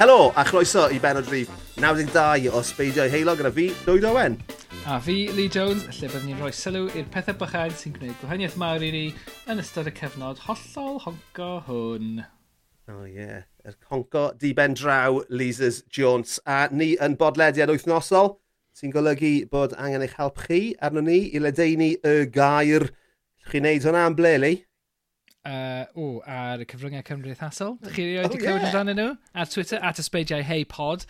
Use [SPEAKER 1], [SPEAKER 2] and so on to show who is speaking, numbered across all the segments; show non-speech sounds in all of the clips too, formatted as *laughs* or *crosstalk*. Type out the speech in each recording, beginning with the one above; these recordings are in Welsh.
[SPEAKER 1] Helo, a chroeso i benod rhif 92 o Sbeidio Heilog gyda fi, Dwyd Owen.
[SPEAKER 2] A fi, Lee Jones, lle byddwn ni'n rhoi sylw i'r pethau bychain sy'n gwneud gwahaniaeth mawr i ni yn ystod y cefnod hollol honco hwn.
[SPEAKER 1] O oh, ie, yeah. yr honco di ben draw Leasers Jones. A ni yn bodlediad wythnosol sy'n golygu bod angen eich help chi arno ni i ledeini y gair. Chi'n neud hwnna am ble, Lee?
[SPEAKER 2] uh, o, ar y cyfryngau cymdeithasol. Dych chi erioed oh, clywed yeah. amdanyn nhw? Ar Twitter, at ysbeidiau Hey Pod.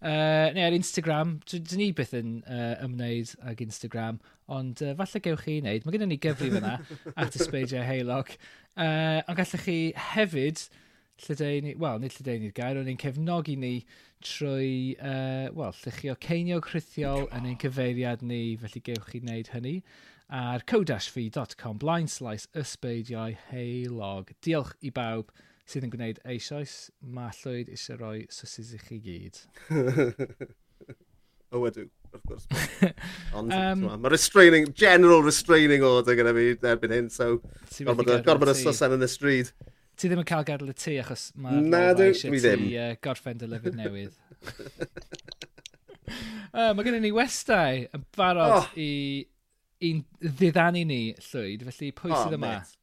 [SPEAKER 2] Uh, neu ar Instagram, dyn ni byth yn uh, ymwneud ag Instagram, ond uh, falle gewch chi wneud. Mae gennym ni gyfri fyna *laughs* at Ysbeidiau Heilog. Uh, ond gallech chi hefyd lledeini, wel, nid lledeini'r gair, ond ni'n cefnogi ni trwy, uh, wel, llychio ceinio crithiol yn ein cyfeiriad ni, felly gewch chi wneud hynny. Ar co-fi.com blaen slice ysbeidiau heilog. Diolch i bawb sydd yn gwneud eisoes, mae llwyd eisiau rhoi sysys i chi gyd. *laughs*
[SPEAKER 1] o wedw, wrth gwrs. *laughs* Ond um, mae restraining, general restraining order gyda fi erbyn hyn, so gorfod y sysen yn y stryd.
[SPEAKER 2] Ti ddim yn cael gadael y tŷ achos mae Na, dwi ddim. Ti, uh, gorffen dy lyfyd newydd. uh, mae gennym ni westau yn barod oh. i, i ddiddannu ni llwyd, felly pwy sydd oh, yma?
[SPEAKER 1] Mate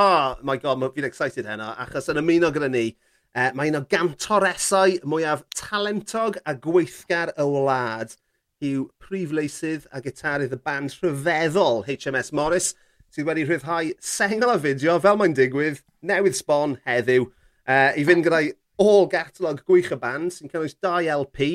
[SPEAKER 1] oh my god, fi'n excited heno, achos yn ymuno gyda ni, e, uh, mae un o gantoresau mwyaf talentog a gweithgar y wlad yw prifleisydd a gitarydd y band rhyfeddol HMS Morris sydd wedi rhyddhau sengl o fideo fel mae'n digwydd newydd sbon heddiw uh, i fynd gyda'i all gatalog gwych y band sy'n cynnwys 2 LP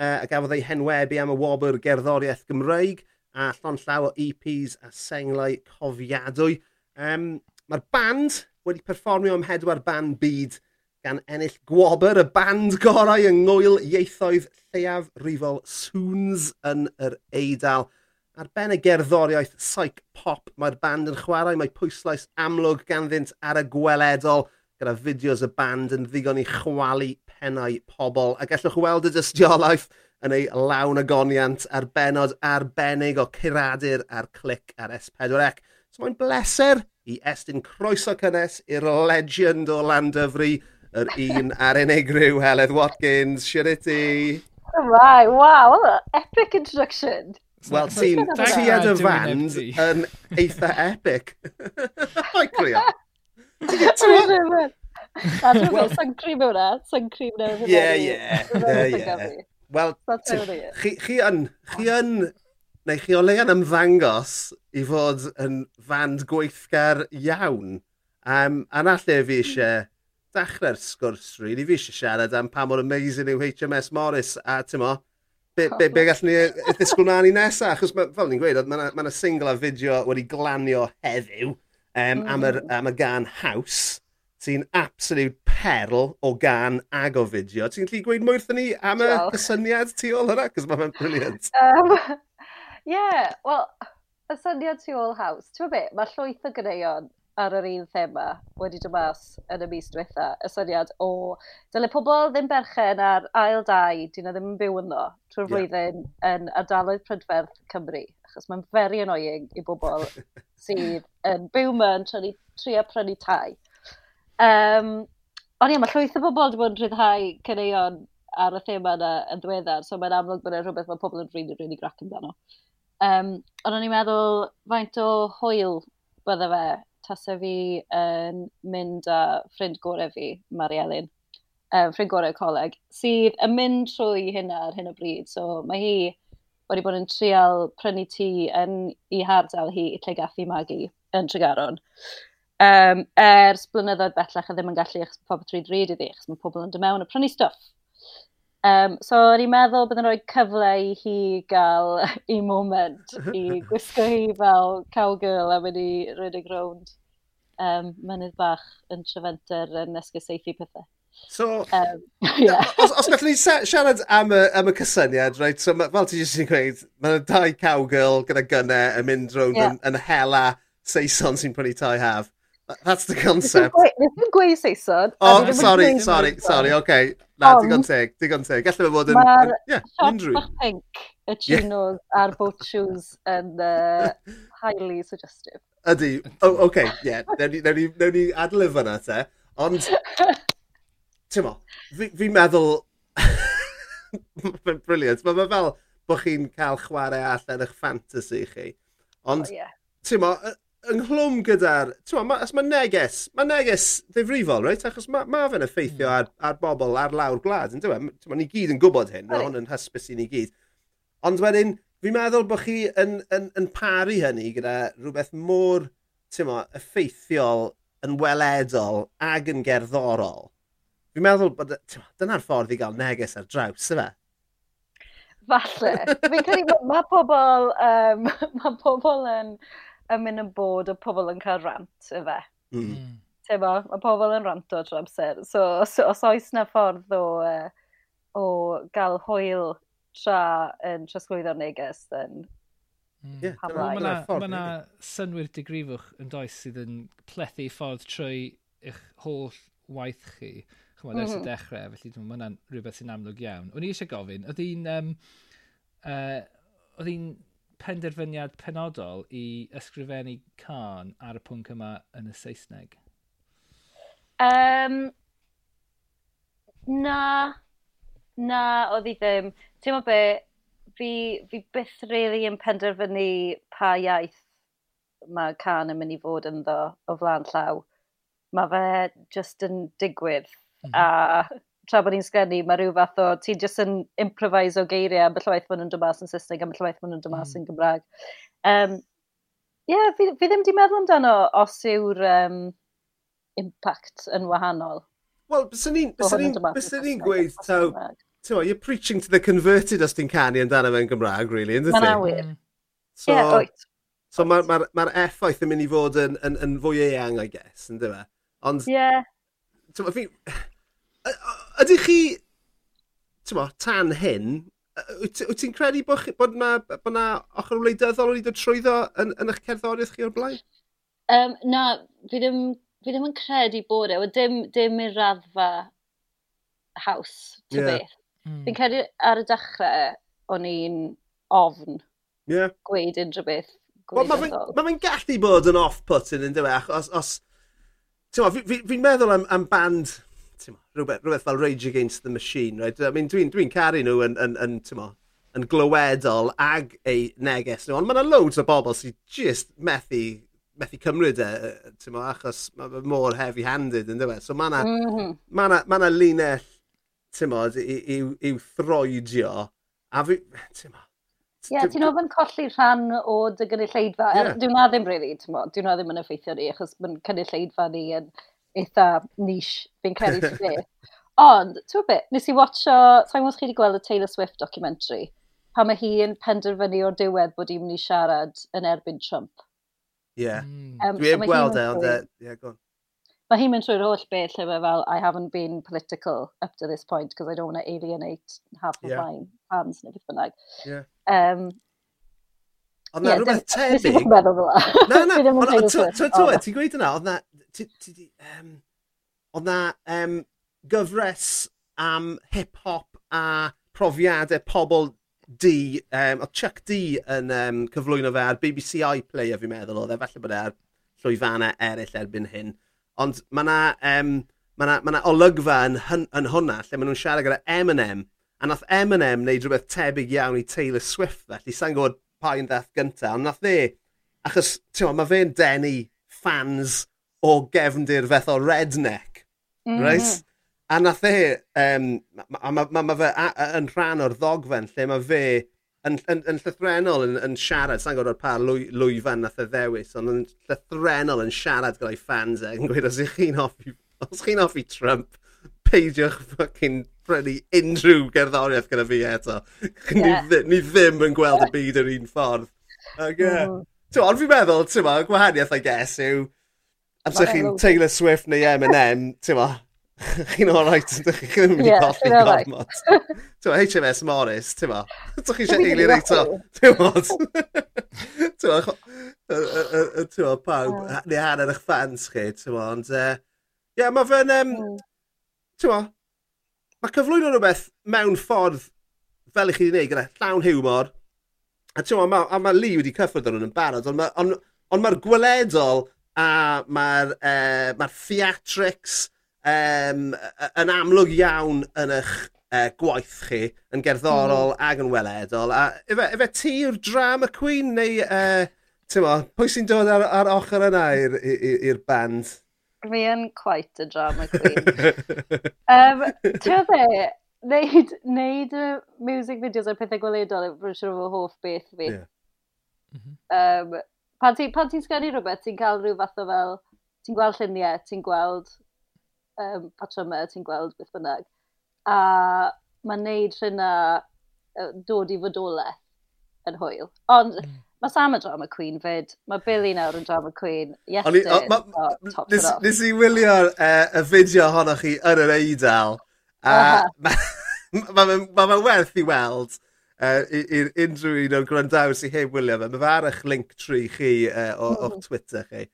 [SPEAKER 1] uh, a gafodd ei henwebu am y wobr gerddoriaeth Gymreig a llon llaw o EPs a senglau cofiadwy. Um, Mae'r band wedi perfformio ym hedwar band byd gan ennill gwobr y band gorau yng ngwyl ieithoedd lleiafrifol Soons yn yr Eidal. Ar ben y gerddoriaeth psych pop mae'r band yn chwarae, mae pwyslais amlwg ganddynt ar y gweledol gyda fideos y band yn ddigon i chwalu pennau pobl. A gallwch weld y dystiolaeth yn ei lawn agoniant a'r benod arbennig o curadur a'r clic ar S4C. So mae'n bleser i estyn croeso cynnes i'r legend o Landyfri, yr un a'r unigryw, Heledd Watkins. Siwr i ti?
[SPEAKER 3] Oh right, wow, what an epic introduction.
[SPEAKER 1] Wel, ti'n tiad y fand yn eitha epic. *laughs* O'i crio.
[SPEAKER 3] Wel, sa'n crim mewn na, sa'n crim mewn na.
[SPEAKER 1] Ie, ie. Wel, chi yn, chi yn neu chi o leian ymddangos i fod yn fand gweithgar iawn. Um, a na lle fi eisiau dechrau'r sgwrs rili, really. fi eisiau siarad am pa mor amazing yw HMS Morris a ti'n mo, be, be, be gallwn ni ddisgwyl na ni nesaf, achos ma, fel ni'n gweud, mae yna ma single a fideo wedi glanio heddiw um, mm. am, yr, am y gan House sy'n absolute perl o gan ag o fideo. Ti'n gallu gweud mwy wrthyn ni am y cysyniad tu ôl hynna? Cos mae'n brilliant.
[SPEAKER 3] Um, yeah, wel, y syniad tu ôl haws. Ti'n be, mae llwyth o gyneuon ar yr un thema wedi dod mas yn y mis diwetha, y syniad o dylai pobl ddim berchen ar ail dau, dyn nhw ddim yn byw yno trwy'r yeah. flwyddyn yn ardaloedd prydferth Cymru, achos mae'n very annoying i bobl *laughs* sydd yn byw mewn trio, trio prynu tai. Um, Ond ie, mae llwyth o bobl wedi bod yn rhyddhau cyneuon ar y thema yna yn ddiweddar, so mae'n amlwg bod e'n rhywbeth mae pobl yn rili, really, rili really grac amdano. Um, ond o'n i'n meddwl faint o hwyl bydde fe tasa fi yn mynd â ffrind gorau fi, Mari Elin, um, ffrind gorau coleg, sydd yn mynd trwy hynna ar hyn o bryd. So mae hi wedi bod yn trial prynu tŷ yn ei hardal hi lle gathu magu yn Tregaron. Um, ers blynyddoedd bellach a e ddim yn gallu eich pob trwy drud iddi, achos mae pobl yn dymewn a prynu stwff Um, so, o'n i'n meddwl bydd yn rhoi cyfle i hi gael *laughs* i moment i gwisgo hi fel cowgirl a mynd i rydig rownd um, mynydd bach yn trefenter yn esguseithi pethau.
[SPEAKER 1] So,
[SPEAKER 3] um, yeah. *laughs*
[SPEAKER 1] os, os gallwn ni siarad am y, am y cysyniad, right? so, fel ti jyst yn gweud, mae yna dau cowgirl gyda gynnau yn mynd rownd
[SPEAKER 3] yeah.
[SPEAKER 1] yn, yn hela Saeson sy'n prynu tai haf. That's the concept.
[SPEAKER 3] Nes i'n gweud Saeson. O,
[SPEAKER 1] oh, sorry, sorry, sorry, oce. Okay. Na,
[SPEAKER 3] um,
[SPEAKER 1] digon teg, digon teg. Gallai fe fod yn... Mae'r
[SPEAKER 3] yeah,
[SPEAKER 1] siop
[SPEAKER 3] bach pink, y chinos a'r boat shoes yn *laughs* uh, highly suggestive.
[SPEAKER 1] Ydy. O, oh, oce, okay, ie. Yeah. Newn ni adlyf yna te. Ond, *laughs* ti'n mo, fi'n fi meddwl... *laughs* Brilliant. Mae ma fel bod chi'n cael chwarae allan eich fantasy chi. Ond,
[SPEAKER 3] oh, yeah.
[SPEAKER 1] ti'n mo, ynghlwm gyda'r... Ti'n Ma, os mae neges, mae neges ddifrifol, reit? Achos mae ma, fe'n effeithio ar, ar bobl ar lawr gwlad, yn dweud? Ti'n Mae ni gyd yn gwybod hyn, mae hwn yn hysbys i ni gyd. Ond wedyn, fi'n meddwl bod chi yn, yn, yn paru hynny gyda rhywbeth mor mo, effeithiol, yn weledol ag yn gerddorol. Fi'n meddwl bod dyna'r ffordd i gael neges ar draws, yma.
[SPEAKER 3] Falle. fi'n credu mae ma pobl, um, *laughs* ma pobl yn ymyn y bod o pobl yn cael rant y fe.
[SPEAKER 1] Hmm.
[SPEAKER 2] Mm.
[SPEAKER 3] Tebo, mae pobl yn ranto drwy amser. So, so, os oes na ffordd o, uh, o gael hwyl tra yn trosglwyddo'r neges, then Yeah,
[SPEAKER 2] Mae yna ma synwyr digrifwch yn does sydd yn plethu ffordd trwy eich holl waith chi. Chymod, ers mm -hmm. y
[SPEAKER 3] mhm.
[SPEAKER 2] dechrau, felly dwi'n mynd hwnna'n rhywbeth sy'n amlwg iawn. O'n i eisiau gofyn, oedd hi'n... Um, uh, oedd hi'n penderfyniad penodol i ysgrifennu can ar y pwnc yma yn y Saesneg?
[SPEAKER 3] Um, na, na, oedd hi ddim. Ti'n meddwl be, fi, fi byth really yn penderfynu pa iaith mae can yn mynd i fod yn ddo o flaen llaw. Mae fe just yn digwydd.
[SPEAKER 2] Mm -hmm.
[SPEAKER 3] A tra bod ni'n sgynnu, mae rhyw fath o, ti jyst yn improvise o geiriau am y llwaith bod nhw'n dod mas yn Saesneg, am y llwaith bod nhw'n dod mas
[SPEAKER 2] mm.
[SPEAKER 3] yn Gymraeg. Um, yeah, fi, fi ddim wedi meddwl amdano os yw'r um, impact yn wahanol.
[SPEAKER 1] Wel, bys ni'n gweud, taw, taw, you're preaching to the converted os ti'n canu amdano fe'n Gymraeg, really, yn
[SPEAKER 3] Mae'n awyr.
[SPEAKER 1] So,
[SPEAKER 3] yeah, oed.
[SPEAKER 1] So mae'r ma, ma, ma effaith yn mynd i fod yn, yn, yn fwy eang, I guess, yn dyma. E? Ond...
[SPEAKER 3] Ie.
[SPEAKER 1] Yeah. So, fi... *sighs* Ydych chi, tymo, tan hyn, wyt ti'n credu bod, chi, bod na, bod na ochr wleidyddol wedi dod trwyddo yn, yn eich cerddoriaeth chi o'r blaen?
[SPEAKER 3] Um, na, fi ddim, fi ddim yn credu bod e. Dim, dim i'r raddfa haws, ty
[SPEAKER 1] yeah.
[SPEAKER 3] beth.
[SPEAKER 2] Mm.
[SPEAKER 3] Fi'n credu ar y dechrau, o'n i'n ofn
[SPEAKER 1] yeah.
[SPEAKER 3] gweud unrhyw beth
[SPEAKER 1] gwleidyddol. Mae fe'n ma gallu bod yn off-putting yn dweud, achos... Os, os Fi'n fi, fi meddwl am, am band tymo, rhywbeth, rhywbeth fel Rage Against the Machine, right? I mean, dwi'n dwi caru nhw yn, yn, yn, tymo, yn glywedol ag eu neges nhw, ond mae yna loads o bobl sydd just methu, methu cymryd e, ti'n tymo, achos mae mor heavy-handed yn dweud. So mae yna
[SPEAKER 3] mm -hmm.
[SPEAKER 1] ma na, ma na linell, tymo, i'w, iw throidio, a fi, ti'n tymo,
[SPEAKER 3] Ie, yeah, ti'n ofyn colli rhan o dy gynulleidfa. Er, yeah. Dwi'n na ddim, really, ti'n mo, dwi'n na ddim yn effeithio ni, achos mae'n cynulleidfa ni yn... En eitha niche fi'n credu ti beth. Ond, ti'n beth, nes i watcho, sa'n gwybod chi wedi gweld y Taylor Swift documentary, pan mae hi yn penderfynu o'r diwedd bod hi'n mynd i siarad yn erbyn Trump.
[SPEAKER 1] Ie.
[SPEAKER 2] Mm. Yeah.
[SPEAKER 3] Um,
[SPEAKER 1] Dwi heb gweld e, ond... e, Ie, go on.
[SPEAKER 3] Mae hi'n mynd trwy'r holl beth lle mae fel, I haven't been political up to this point because I don't want to alienate half of
[SPEAKER 1] yeah.
[SPEAKER 3] my fans neu beth bynnag.
[SPEAKER 1] Yeah.
[SPEAKER 3] Um,
[SPEAKER 1] Ond na
[SPEAKER 3] yeah,
[SPEAKER 1] rhywbeth
[SPEAKER 3] tebyg... Nes i ddim meddwl fel la.
[SPEAKER 1] Na, na, ti'n gweud yna, oedd na um, oedd na um, gyfres am hip-hop a profiadau pobl D, um, oedd Chuck D yn um, cyflwyno fe ar BBC iPlayer fi'n meddwl oedd e, falle bod e ar llwyfannau eraill erbyn hyn. Ond mae yna um, ma na, ma na olygfa yn, hyn, yn hwnna lle maen nhw'n siarad gyda Eminem. A nath Eminem wneud rhywbeth tebyg iawn i Taylor Swift felly. Sa'n gwybod pa un ddath gyntaf, ond nath e, achos mae fe'n denu fans o gefndir fath o redneck.
[SPEAKER 3] Mm.
[SPEAKER 1] Right? A nath e, um, mae ma, ma ma fe a, a, yn rhan o'r ddogfen lle mae fe yn, yn, yn llythrenol yn, yn siarad, sa'n gwybod o'r pa lwy, lwyfan nath e ddewis, ond yn llythrenol yn siarad gyda'i fans e, yn gweud os ych chi'n hoffi, os chi'n hoffi Trump, peidiwch fucking prynu unrhyw gerddoriaeth gyda fi eto.
[SPEAKER 3] Yeah. *laughs*
[SPEAKER 1] ni, ni ddim yn gweld y byd yr un ffordd. Ac, okay.
[SPEAKER 3] uh,
[SPEAKER 1] mm. Ond fi'n meddwl, ti'n ma, gwahaniaeth I guess yw, A
[SPEAKER 3] dych
[SPEAKER 1] chi'n Taylor Swift neu Eminem, ti'n ma, *laughs* chi'n alright, dych chi ddim yn mynd i colli gormod. Ti'n ma, HMS Morris, ti'n ma, Ydych chi eisiau eilio reito, ti'n ma, ti'n ma, ti'n ma, pawb, neu hanner eich fans chi, ti'n ma, ond, ie, mae fe'n, ti'n ma, mae cyflwyno rhywbeth mewn ffordd fel i chi wedi gwneud gyda llawn hiwmor, a ti'n ma, a mae Lee wedi cyffwrdd ar nhw'n yn barod, ond mae'r gweledol, a mae'r uh, e, ma'r theatrics um, yn amlwg iawn yn eich uh, gwaith chi yn gerddorol... mm. ac yn weledol a efe, efe ti yw'r drama queen neu e, yy t'mo' pwy sy'n dod ar ar ochr yna i'r i- i- i'r band?
[SPEAKER 3] Fi yn quite a drama *laughs* queen. um, Tio dde, neud, neud y music videos a'r pethau gweledol yw'r siŵr o fy hoff beth fi.
[SPEAKER 1] Ie.
[SPEAKER 3] Um, Pan ti'n pan ti sgwennu rhywbeth, ti'n cael rhyw fath o fel, ti'n gweld lluniau, ti'n gweld um, patrymau, ti'n gweld beth bynnag. A mae'n neud rhyna dod i fodolaeth yn hwyl. Ond
[SPEAKER 2] mm.
[SPEAKER 3] mae Sam y drama queen fyd. Mae Billy nawr yn drama queen. Iestyn. Oh,
[SPEAKER 1] nes i wylio uh, e, y fideo ohonoch chi yn yr eidl.
[SPEAKER 3] Uh,
[SPEAKER 1] Mae *laughs* ma, ma, ma, ma werth i weld uh, i'r unrhyw un o'r gwrandawyr sy'n heb wylio fe. Mae fe ar eich link tri chi uh, o,
[SPEAKER 3] hmm.
[SPEAKER 1] o'ch Twitter chi.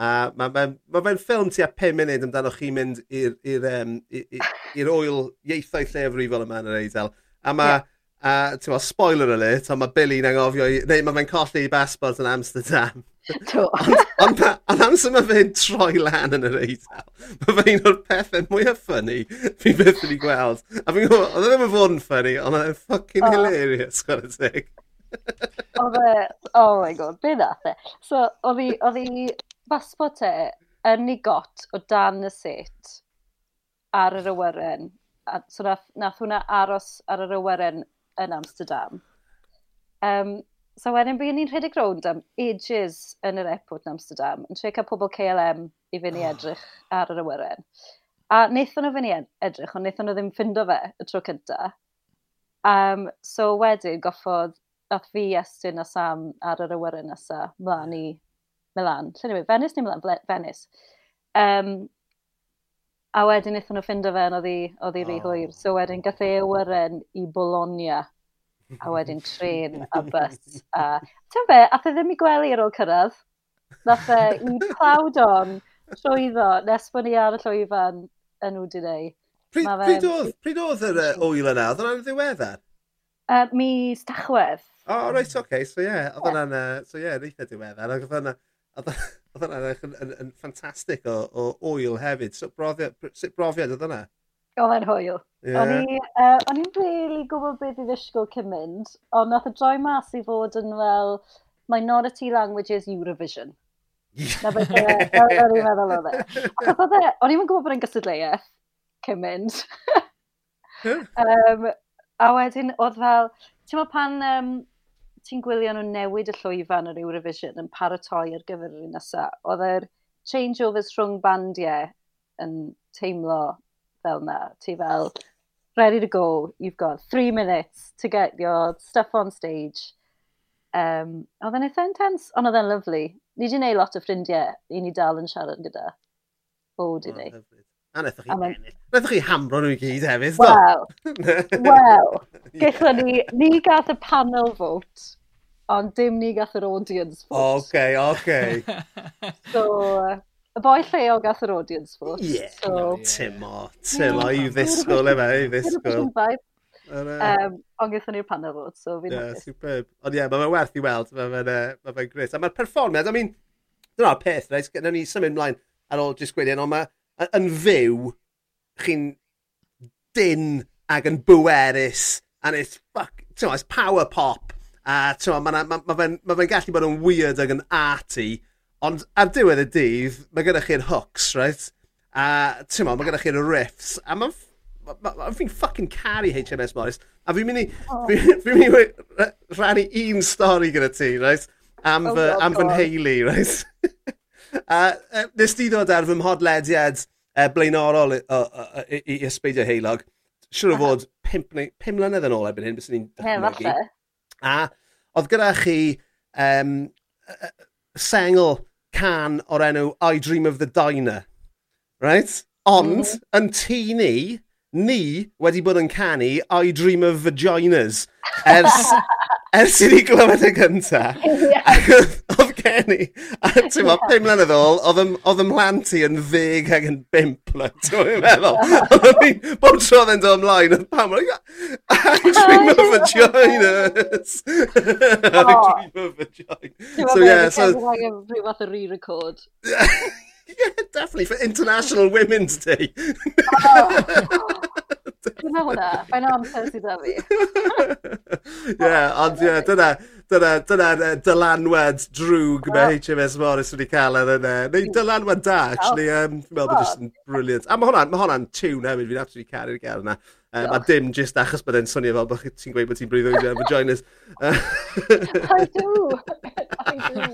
[SPEAKER 1] A mae fe'n ma fe ffilm tua 5 munud amdano chi mynd i'r um, oil ieithoedd llefrifol yma yn yr eidl. A mae,
[SPEAKER 3] yeah.
[SPEAKER 1] a, ti'n spoiler alert, ond mae Billy'n angofio, neu mae fe'n colli i basbord yn Amsterdam.
[SPEAKER 3] To.
[SPEAKER 1] Ond amser mae fe'n troi lan yn yr eidl, mae fe un o'r pethau mwyaf ffynnu fi byth wedi gweld. A fi'n gwybod, oedd e ddim yn fod yn ffynnu, ond oedd e'n ffucking
[SPEAKER 3] oh.
[SPEAKER 1] hilarious, gwrdd y teg.
[SPEAKER 3] oedd e, oh my god, be ddath e? So, oedd i basbot e yn ei got o dan y set ar yr awyren. A, so nath, nath hwnna aros ar yr awyren yn Amsterdam. Um, So wedyn byd ni'n rhedeg rownd am ages yn yr airport yn Amsterdam, yn trio cael pobl KLM i fynd i edrych ar yr awyren. A wnaethon nhw fynd i e- edrych, ond wnaethon nhw ddim ffindo fe y tro cynta. Um, so wedyn goffodd nath fi estyn a Sam ar yr awyren nesa, mlaen i Milan. Lle ni'n e? Venice neu Milan? Venice. Um, a wedyn wnaethon nhw ffindo fe, oedd hi oedd oh. rhy hwyr. So wedyn gath ei awyren i Bologna a wedyn tren a bus. A, ti'n fe, ath e ddim i gwely ar ôl cyrraedd. Nath e i plawd on trwyddo nes bod ni ar y llwyfan yn Wdinei.
[SPEAKER 1] Pryd, pryd, oedd, pryd oedd yr e, oil yna? Oedd yna'n ddiweddar?
[SPEAKER 3] Uh, mis Tachwedd.
[SPEAKER 1] O, oh, reit, oce. Okay. So ie, yeah, oedd yna'n yeah. so, yeah, eitha diweddar. Oedd yna, oedd yna'n e, yn, yn, yn ffantastig o, o oil hefyd. So, brofiad, sut brofiad oedd yna?
[SPEAKER 3] Oedd e'n hwyl.
[SPEAKER 1] Yeah.
[SPEAKER 3] O'n i'n uh, really gwybod beth i ddysgwyl cyn mynd, ond nath y droi mas i fod yn fel Minority Languages Eurovision. Na beth o'n i'n meddwl oedd e. Ac oedd e, o'n i'n gwybod bod e'n gysadleuaeth cyn mynd. um, a wedyn oedd fel, ti'n meddwl pan um, ti'n gwylio nhw newid y llwyfan yr Eurovision yn paratoi ar gyfer yr un nesaf, oedd e'r changeovers rhwng bandiau yn teimlo fel na. Ti fel, ready to go, you've got three minutes to get your stuff on stage. Um, oedd e'n eitha intense, ond oedd e'n lyflu. Ni wedi gwneud lot o ffrindiau i ni dal yn siarad gyda. O, di ni.
[SPEAKER 1] A wnaethoch chi ennill. Wnaethoch chi hamro nhw i gyd hefyd, do?
[SPEAKER 3] Wel, *laughs* wel, *laughs* gallwn ni, ni gath y panel vote, ond dim ni gath yr audience vote.
[SPEAKER 1] Oce, okay, oce. Okay.
[SPEAKER 3] so, y boi lleol gath yr audience force.
[SPEAKER 1] Ie, yeah.
[SPEAKER 3] so,
[SPEAKER 1] Timo, Timo, i ddisgwyl efe, i ddisgwyl.
[SPEAKER 3] Um, ond gaethon ni'r panel vote, so fi'n yeah,
[SPEAKER 1] superb. Ond ie, yeah, mae'n werth i weld, mae'n ma ma gris. A mae'r perfformiad, I mean, dyna'r peth, reis, gyda ni symud ymlaen ar ôl jyst gwediad, ond mae yn fyw, chi'n dyn ac yn bwerus, and it's, fuck, it's power pop, a mae ma, ma, ma, ma, ma gallu bod yn weird ac yn arty, Ond ar diwedd y dydd, mae gennych chi'r hooks, right? A ti'n ma, mae gennych chi'r riffs. A mae'n ma, ma, ma, fi'n fucking caru HMS Morris. A fi'n mynd i...
[SPEAKER 3] Oh.
[SPEAKER 1] Fi'n mynd i rannu un stori gyda ti, right? Am,
[SPEAKER 3] oh,
[SPEAKER 1] fy,
[SPEAKER 3] God,
[SPEAKER 1] am fy nheulu, right? *laughs* a uh, nes di ddod ar fy mhodlediad uh, blaenorol i, i, i ysbeidio heilog. Siwr o fod pimp, pum mlynedd yn ôl erbyn hyn, bys ni'n dychmygu. A oedd gyda chi um, sengl can o'r enw I Dream of the Diner. Right? Ond, mm. yn tŷ ni, ni wedi bod yn canu I Dream of Vaginas ers *laughs* ers i ni glywed y gynta, ac oedd gen i, a ti'n mo, pum mlynedd ôl, oedd ym mlant i yn ddeg ac yn bimp, le, ti'n meddwl. Oedd ni, bob tro oedd yn dod ymlaen, oedd pam, I dream of vaginas. I dream of vaginas. So, yeah, so...
[SPEAKER 3] Rhyw fath o re-record. *laughs*
[SPEAKER 1] Yeah, definitely, for International Women's Day. *laughs*
[SPEAKER 3] Dwi'n meddwl hwnna, mae'n amser sydd â fi.
[SPEAKER 1] Ie, ond ie, dyna, dyna, dyna e, dylanwad drwg mae HMS Morris wedi cael ar yna. Neu dylanwad da, actually, um, dwi'n meddwl bod yn brilliant. A mae hwnna'n, ma hwnna tiwn hefyd, fi'n absolutely caru'r gael yna. Um, a dim jyst achos bod e'n swnio fel bod ti'n gweud bod ti'n brwyddwyd e'r vaginas. *laughs*
[SPEAKER 3] I do! I do!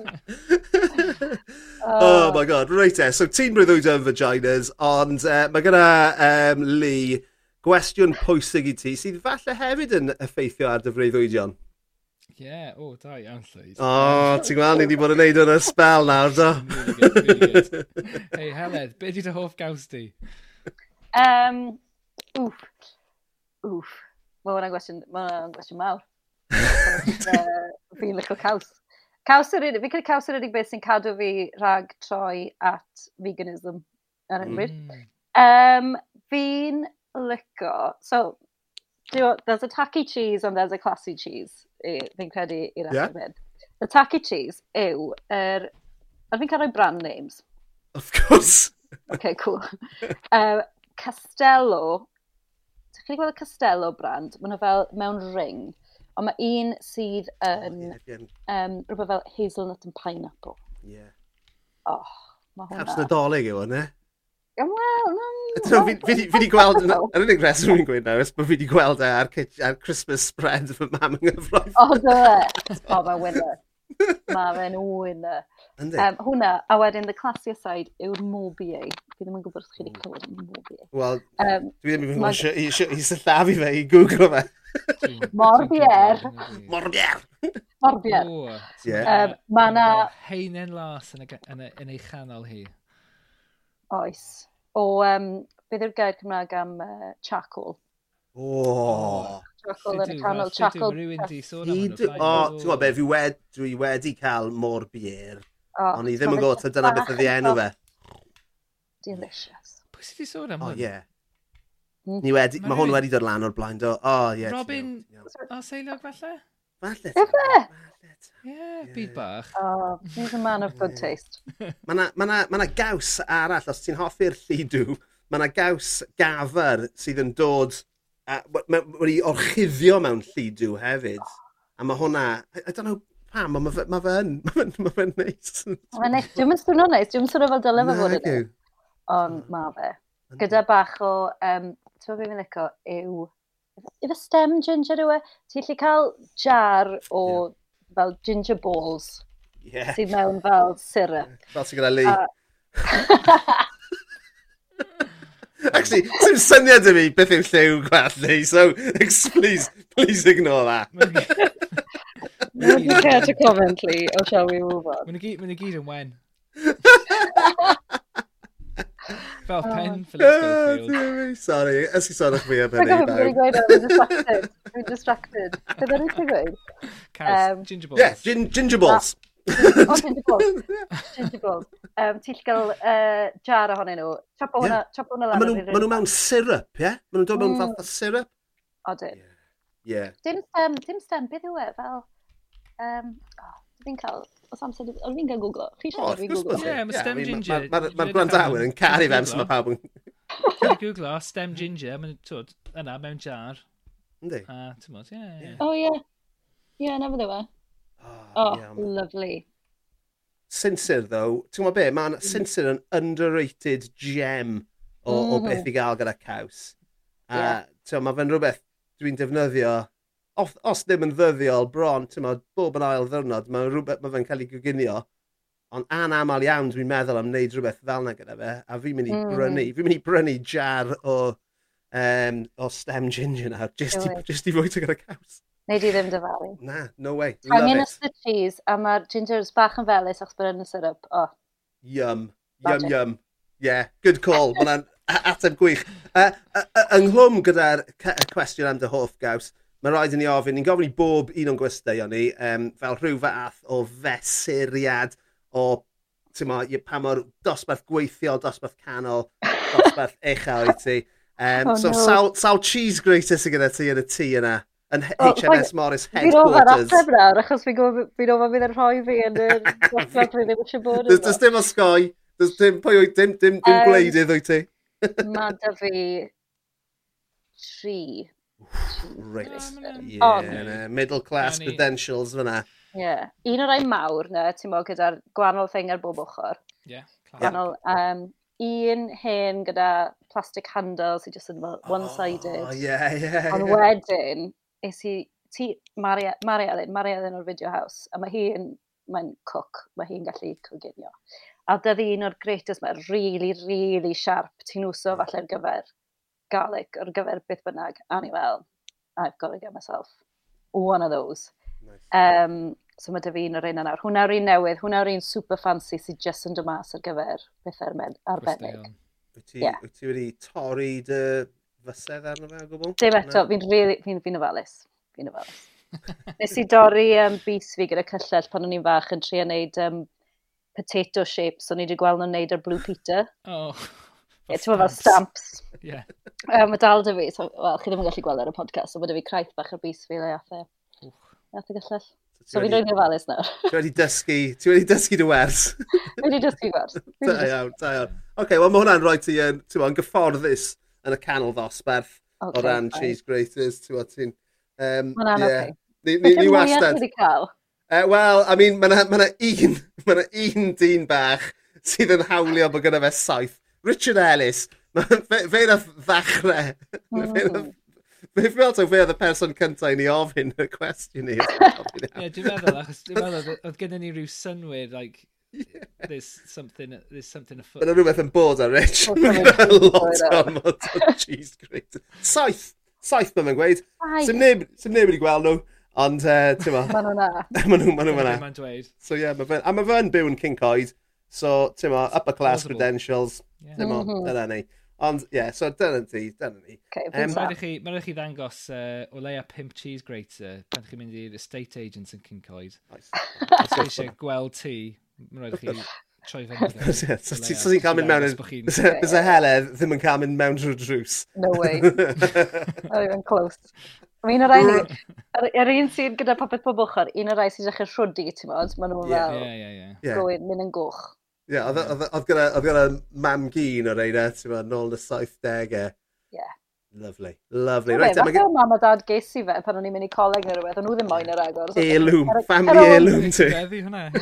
[SPEAKER 3] *laughs*
[SPEAKER 1] oh my god, reit e. So ti'n brwyddwyd e'r vaginas, ond e, uh, mae gyda um, Lee gwestiwn pwysig i ti sydd falle hefyd yn effeithio ar dy freuddwydion.
[SPEAKER 2] Ie, yeah, o, oh, da iawn llwyd.
[SPEAKER 1] O, oh, ti'n gweld, ni wedi bod yn neud yn y spel nawr, do?
[SPEAKER 2] Hei, Heled, be di dy hoff gaws di?
[SPEAKER 3] Um, oof. Oof. Mae hwnna'n gwestiwn, mae hwnna'n gwestiwn mawr. *laughs* Fi'n lyco caws. Caws yr unig, fi'n credu caws yr unig beth sy'n cadw fi rhag troi at veganism ar hyn bryd.
[SPEAKER 2] Mm.
[SPEAKER 3] Um, fi'n lico, so, there's a tacky cheese and there's a classy cheese, fi'n credu i'r
[SPEAKER 1] yeah.
[SPEAKER 3] Y tacky cheese yw, er, a fi'n cael rhoi brand names.
[SPEAKER 1] Of course.
[SPEAKER 3] okay, cool. um, Castello, ti'n chi'n gweld y Castello brand? Mae nhw fel mewn ring, ond mae un sydd yn
[SPEAKER 1] oh, yeah,
[SPEAKER 3] um, rhywbeth fel hazelnut and pineapple.
[SPEAKER 1] Yeah.
[SPEAKER 3] Oh, mae hwnna.
[SPEAKER 1] Caps nadolig yw
[SPEAKER 3] hwnna. Ie,
[SPEAKER 1] fi wedi gweld, yr unig reswm fi'n gweud nawr, bod fi wedi gweld e ar, ar Christmas spread fy mam yng Nghyfroedd.
[SPEAKER 3] O, dy! O, mae'n winner. Mae fe'n winner.
[SPEAKER 1] E.
[SPEAKER 3] Um, hwna, a wedyn, the classier side yw'r Morbier. Fi ddim yn gwybod os chi wedi hmm. clywed am Morbier.
[SPEAKER 1] Wel,
[SPEAKER 3] um,
[SPEAKER 1] dwi ddim yn gwybod i i, i syllafu fe, i googlo fe.
[SPEAKER 3] Morbier.
[SPEAKER 1] Morbier.
[SPEAKER 3] Morbier. Um, mae yna...
[SPEAKER 2] Heinen las yn, yn, yn ei chanol hi.
[SPEAKER 3] Oes o, um, beth yw'r gair Cymraeg am uh, charcoal?
[SPEAKER 1] Oh.
[SPEAKER 3] Charcoal yn y canol, charcoal.
[SPEAKER 2] Rwy'n di sôn am hwnnw.
[SPEAKER 1] O, ti'n gwybod be, fi wedi, dwi wedi cael môr bier.
[SPEAKER 3] Oh,
[SPEAKER 1] Ond i ddim yn gwybod ta dyna beth ydi enw fe.
[SPEAKER 3] Delicious.
[SPEAKER 2] Pwy sydd wedi sôn am hwn?
[SPEAKER 1] O, ie.
[SPEAKER 3] Hmm?
[SPEAKER 1] Ni wedi, mae hwn wedi dod lan o'r blaen, do. O, ie.
[SPEAKER 2] Robin, o seilog falle?
[SPEAKER 1] Falle.
[SPEAKER 3] Ife?
[SPEAKER 2] Ie, yeah, byd bach.
[SPEAKER 3] Oh, he's a man of good taste.
[SPEAKER 1] Mae yna ma na, ma na gaws arall, os ti'n hoffi'r llidw, mae yna gaws gafr sydd yn dod uh, wedi orchuddio mewn llidw hefyd. A mae hwnna, I don't know pam, ond mae fe ma fe ma fe, ma fe neis.
[SPEAKER 3] Mae'n neis, dwi'n mynd swnio neis, dwi'n swnio fel dylai fe fod yn Ond mae fe. Gyda bach o, um, ti'n meddwl beth fi'n licio, yw, yw y stem ginger yw e? Ti'n lli cael jar o yeah fel ginger balls
[SPEAKER 1] yeah.
[SPEAKER 3] sydd mewn fel syrup.
[SPEAKER 1] Fel sy'n gyda Lee.
[SPEAKER 3] Uh... *laughs*
[SPEAKER 1] Actually, sy'n syniad i mi beth yw lliw gwell ni, so please, please ignore that.
[SPEAKER 3] Wouldn't care to comment, Lee, or shall we move on?
[SPEAKER 2] Mae'n gyd, mae'n gyd yn wen. Fel oh. pen, Philip
[SPEAKER 1] oh,
[SPEAKER 2] Schofield.
[SPEAKER 1] Sorry, ysgu sôn o'ch fi am hynny.
[SPEAKER 3] Dwi'n gweud, I'm e? distracted. Dwi'n distracted. Dyna ni'n gweud?
[SPEAKER 2] Caws,
[SPEAKER 3] um,
[SPEAKER 2] ginger balls.
[SPEAKER 1] Yeah, gin ginger balls.
[SPEAKER 3] o, ginger balls. *laughs* ginger balls. Um, Ti'n gael uh, jar ohonyn nhw. Chopo hwnna, yeah. chopo hwnna lan.
[SPEAKER 1] Maen nhw mewn syrup, ie? Yeah? Maen nhw'n dod mewn
[SPEAKER 3] mm.
[SPEAKER 1] fath o syrup?
[SPEAKER 3] O, dyn.
[SPEAKER 1] Ie.
[SPEAKER 3] Dim stem, dim stem, beth yw e? Fel, um, oh, fi'n cael, os amser, o'n fi'n cael googlo. Chi
[SPEAKER 1] siarad
[SPEAKER 3] fi'n googlo.
[SPEAKER 2] Ie, mae stem ginger.
[SPEAKER 1] Mae'r gwrandawyr yn caru fe, mae pawb yn...
[SPEAKER 2] Cael googlo, stem ginger, mae'n, twyd, yna, mewn jar.
[SPEAKER 1] Yndi.
[SPEAKER 2] A, ti'n modd, ie.
[SPEAKER 3] O, ie. Ie, yeah, na fydde fe. Oh,
[SPEAKER 1] yeah,
[SPEAKER 3] lovely.
[SPEAKER 1] Sinsir, though, ti'n gwybod be, mae'n Sinsir yn underrated gem o, mm.
[SPEAKER 3] o
[SPEAKER 1] beth i gael gyda caws. A yeah. Uh, mae fe'n rhywbeth dwi'n defnyddio, os, os ddim yn ddyddiol bron, ti'n gwybod, bob yn ail ddyrnod, mae'n rhywbeth mae fe'n cael ei goginio. Ond anamal iawn dwi'n meddwl am wneud rhywbeth fel yna gyda fe, a fi'n mynd i
[SPEAKER 3] mm.
[SPEAKER 1] brynu, fi'n mynd i brynu jar o, um, o stem ginger nawr, jyst i, jyst i fwyta gyda caws.
[SPEAKER 3] Neu di ddim dyfalu.
[SPEAKER 1] Na, no way.
[SPEAKER 3] Angen ystod cheese, a mae'r gingers bach yn felus achos bod yn y syrup. Oh.
[SPEAKER 1] Yum. Yum, yum. Yeah, good call. Mae'n ateb gwych. E, e, e, uh, uh, uh, ynghlwm gyda'r cwestiwn am dy hoff gaws, mae rhaid i ni ofyn, ni'n gofyn i bob un o'n gwesteion ni, um, fel rhyw fath o fesuriad o ma, pa mor dosbarth gweithio, dosbarth canol, dosbarth *laughs* uchel i ti. Um, oh, so no. sawl, sawl cheese grater sy'n gyda ti yn y tŷ yna? yn HMS HNS Morris headquarters. Fi'n
[SPEAKER 3] ofyn ateb achos fi'n gwybod fi'n offer fydd yn rhoi fi yn y gosod *laughs* fi ddim eisiau bod
[SPEAKER 1] yno. Does dim osgoi, does dim, pwy wyt, dim, dim, dim gwleidydd wyt ti. *laughs*
[SPEAKER 3] Mae da fi tri.
[SPEAKER 1] Right. yeah, middle class credentials fyna.
[SPEAKER 3] Yeah. Un o'r ein mawr na, ti'n mo, gyda'r gwahanol thing ar bob ochr.
[SPEAKER 2] Yeah,
[SPEAKER 3] gwahanol. Um, un hen gyda plastic handle sy'n just yn one-sided.
[SPEAKER 1] Oh, yeah, yeah, yeah.
[SPEAKER 3] Ond wedyn, es i ti, Maria, Maria Elin, Maria Ellen o'r Video House, a mae hi'n mae'n cook, mae hi'n gallu coginio. A dydd un o'r greatest mae really, really sharp, ti'n wso falle ar gyfer garlic, ar gyfer beth bynnag, a ni fel, I've got to get myself one of those. Nice. Um, so mae dy fi un o'r un nawr. Hwna'r un newydd, hwna'r un super fancy sydd just yn dymas ar gyfer beth arbennig.
[SPEAKER 1] Wyt ti, yeah. ti wedi torri dy fysedd arno fe o gwbl.
[SPEAKER 3] Dim eto, fi'n really, fi, fi ofalus. Fi'n ofalus. *laughs* Nes i dorri um, bus fi gyda cyllell pan o'n i'n fach yn trio wneud um, potato shapes, o'n i wedi gweld nhw'n wneud ar Blue Peter.
[SPEAKER 2] Oh.
[SPEAKER 3] Ie, Ti'n fel stamps.
[SPEAKER 2] Yeah.
[SPEAKER 3] Um, mae dal dy fi, so, well, chi ddim yn gallu gweld ar y podcast, so bod fi craith bach ar bus fi le ath e. e gyllell. So fi'n rwy'n ofalus nawr.
[SPEAKER 1] Ti wedi dysgu, ti wedi dysgu dy wers.
[SPEAKER 3] Fi wedi dysgu gwers.
[SPEAKER 1] Da *laughs* iawn, da iawn. Oce, okay, wel mae hwnna'n rhoi ti yn, ti'n gyfforddus yn y canol ddosbarth okay, o ran fine. cheese graters. Ti'n... ti'n... Um,
[SPEAKER 3] Mae'n anodd
[SPEAKER 1] Ni, ni, ni wastad. Uh, Wel, I mean, mae yna ma un, *laughs* ma un dyn bach sydd yn hawlio bod gyda fe saith. Richard Ellis, fe wnaeth ddechrau. Fe wnaeth fe oedd y person cyntaf i ni ofyn y cwestiwn i. *laughs*
[SPEAKER 2] Ie, dwi'n meddwl, achos dwi'n meddwl, oedd gennym ni rhyw synwyr, like, yeah. *laughs* there's something there's something afoot.
[SPEAKER 1] Yna rhywbeth yn bod ar Rich. lot am o cheese grater. Saith. Saith mae'n gweud. Sim neb, wedi gweld nhw. Ond, uh, ti'n ma.
[SPEAKER 3] Ma'n nhw'n na. *laughs*
[SPEAKER 1] Ma'n nhw'n ma'n nhw'n dweud. So, ie, yeah, ma a mae fe'n byw yn King So, ti'n ma, upper class Plausible. credentials. Yeah. Ti'n ma, dyna ni. Ond, ie, yeah, so dyna ni, dyna ni.
[SPEAKER 3] Okay, um,
[SPEAKER 2] Mae'n rhaid chi ddangos uh, o leia pimp cheese grater pan chi'n mynd i'r estate agents yn King Nice. Os eisiau gweld ti, Mae'n rhaid chi *laughs* troi fewn.
[SPEAKER 1] So ti'n cael e, mynd mewn... Bys y heledd ddim yn cael mynd mewn drwy drws.
[SPEAKER 3] No way. *laughs* Oh, Not even close. Mae un o'r rhaid i... *laughs* Yr un sy'n gyda popeth pob ochr, un o'r rhaid sy'n dechrau rhwdi, ti'n modd, maen nhw fel... Gwyn, mynd yn gwch.
[SPEAKER 1] Ie, oedd gyda mam gyn o'r rhaid ti'n modd, nôl yn y 70au. Ie. Lovely, lovely.
[SPEAKER 3] Right, fath o mam a dad ges i fe pan o'n i'n mynd i coleg neu rhywbeth, o'n nhw ddim moyn yr agor.
[SPEAKER 1] Elwm, family elwm ti. Feddi hwnna. *laughs*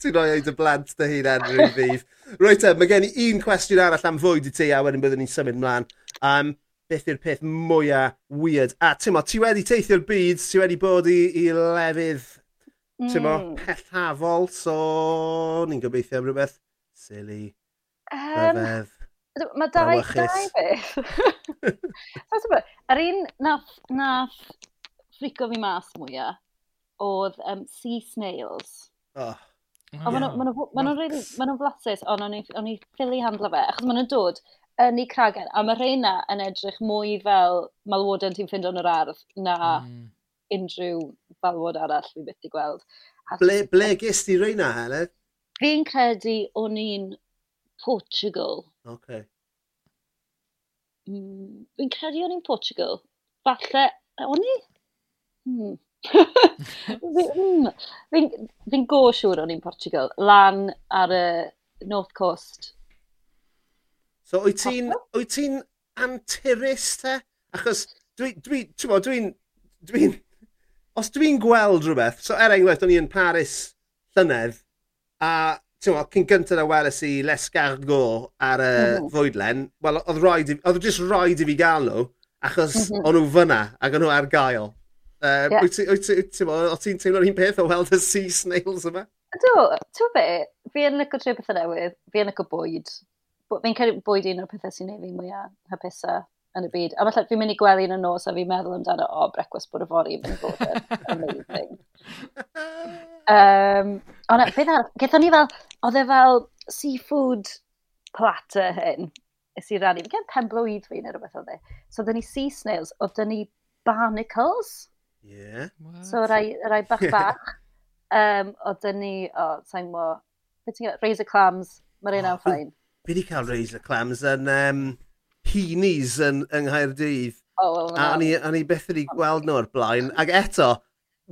[SPEAKER 1] Ti'n rhoi oed y blant dy hun Andrew fydd. Rwy'n te, mae gen i un cwestiwn arall am fwyd i ti a wedyn byddwn ni'n symud mlaen. Um, beth yw'r peth mwyaf weird? A ti'n mo, ti wedi teithio'r byd, ti wedi bod i, i lefydd, mm. ti'n mo, pethafol, so ni'n gobeithio am rhywbeth silly, um, rhyfedd.
[SPEAKER 3] Mae dau, dau beth. *laughs* Yr un nath, nath ffrico fi mas mwyaf oedd um, sea snails. Oh. Oh, yeah. Maen nhw'n really, flasus, ond o'n i ffili handlo fe, achos maen nhw'n dod yn ei cragen, a mae reina yn edrych mwy fel malwoden ti'n ffind o'n yr ardd na mm. unrhyw falwod arall fi byth i gweld.
[SPEAKER 1] Ble, ble gys ti reina, Helen?
[SPEAKER 3] Fi'n credu o'n i'n Portugal.
[SPEAKER 1] Okay.
[SPEAKER 3] Mm, fi'n credu o'n i'n Portugal. Falle, o'n i? Hmm. *laughs* hmm fi'n fi, go siŵr o'n i'n Portugal. Lan ar y North Coast.
[SPEAKER 1] So, wyt ti'n ti anturus te? Achos dwi'n, dwi, dwi, dwi'n, dwi os dwi'n gweld rhywbeth, so er enghraifft o'n i yn Paris llynedd, a Tewa, cyn gyntaf na weles i Lescargo ar y mm. -hmm. fwydlen, wel, oedd rhaid, oedd jyst rhaid i fi gael nhw, achos mm -hmm. o'n nhw fyna, ac o'n nhw ar gael. Uh, yeah. Wyt ti'n teimlo'r un peth o weld y sea snails yma?
[SPEAKER 3] Do, ti'n fe, fi yn lygo trwy bethau newydd, fi yn lygo bwyd. Fi'n cael bwyd un o'r pethau sy'n ei fi mwyaf hapusa yn y byd. A falle fi'n mynd i gwely yn y nos a fi'n meddwl amdano, o, oh, brecwast bwyd y fori yn mynd i fod yn amazing um, ond beth ar, gethon ni fel, oedd e fel seafood platter hyn, ys i rannu. fi gen pen blwydd fi neu rhywbeth oedd e. So, dyn ni sea snails, oedd dyn ni barnacles.
[SPEAKER 1] Yeah.
[SPEAKER 3] So, rai, rai bach *laughs* bach. um, oedd dyn ni, o, oh, sa'n mo, beth ti'n razor clams, mae'r un
[SPEAKER 1] oh,
[SPEAKER 3] ffain.
[SPEAKER 1] Fi wedi cael razor clams yn um, Heenies yn, yng Nghaerdydd.
[SPEAKER 3] Oh, well,
[SPEAKER 1] a o'n i beth wedi gweld nhw o'r blaen. Ac eto,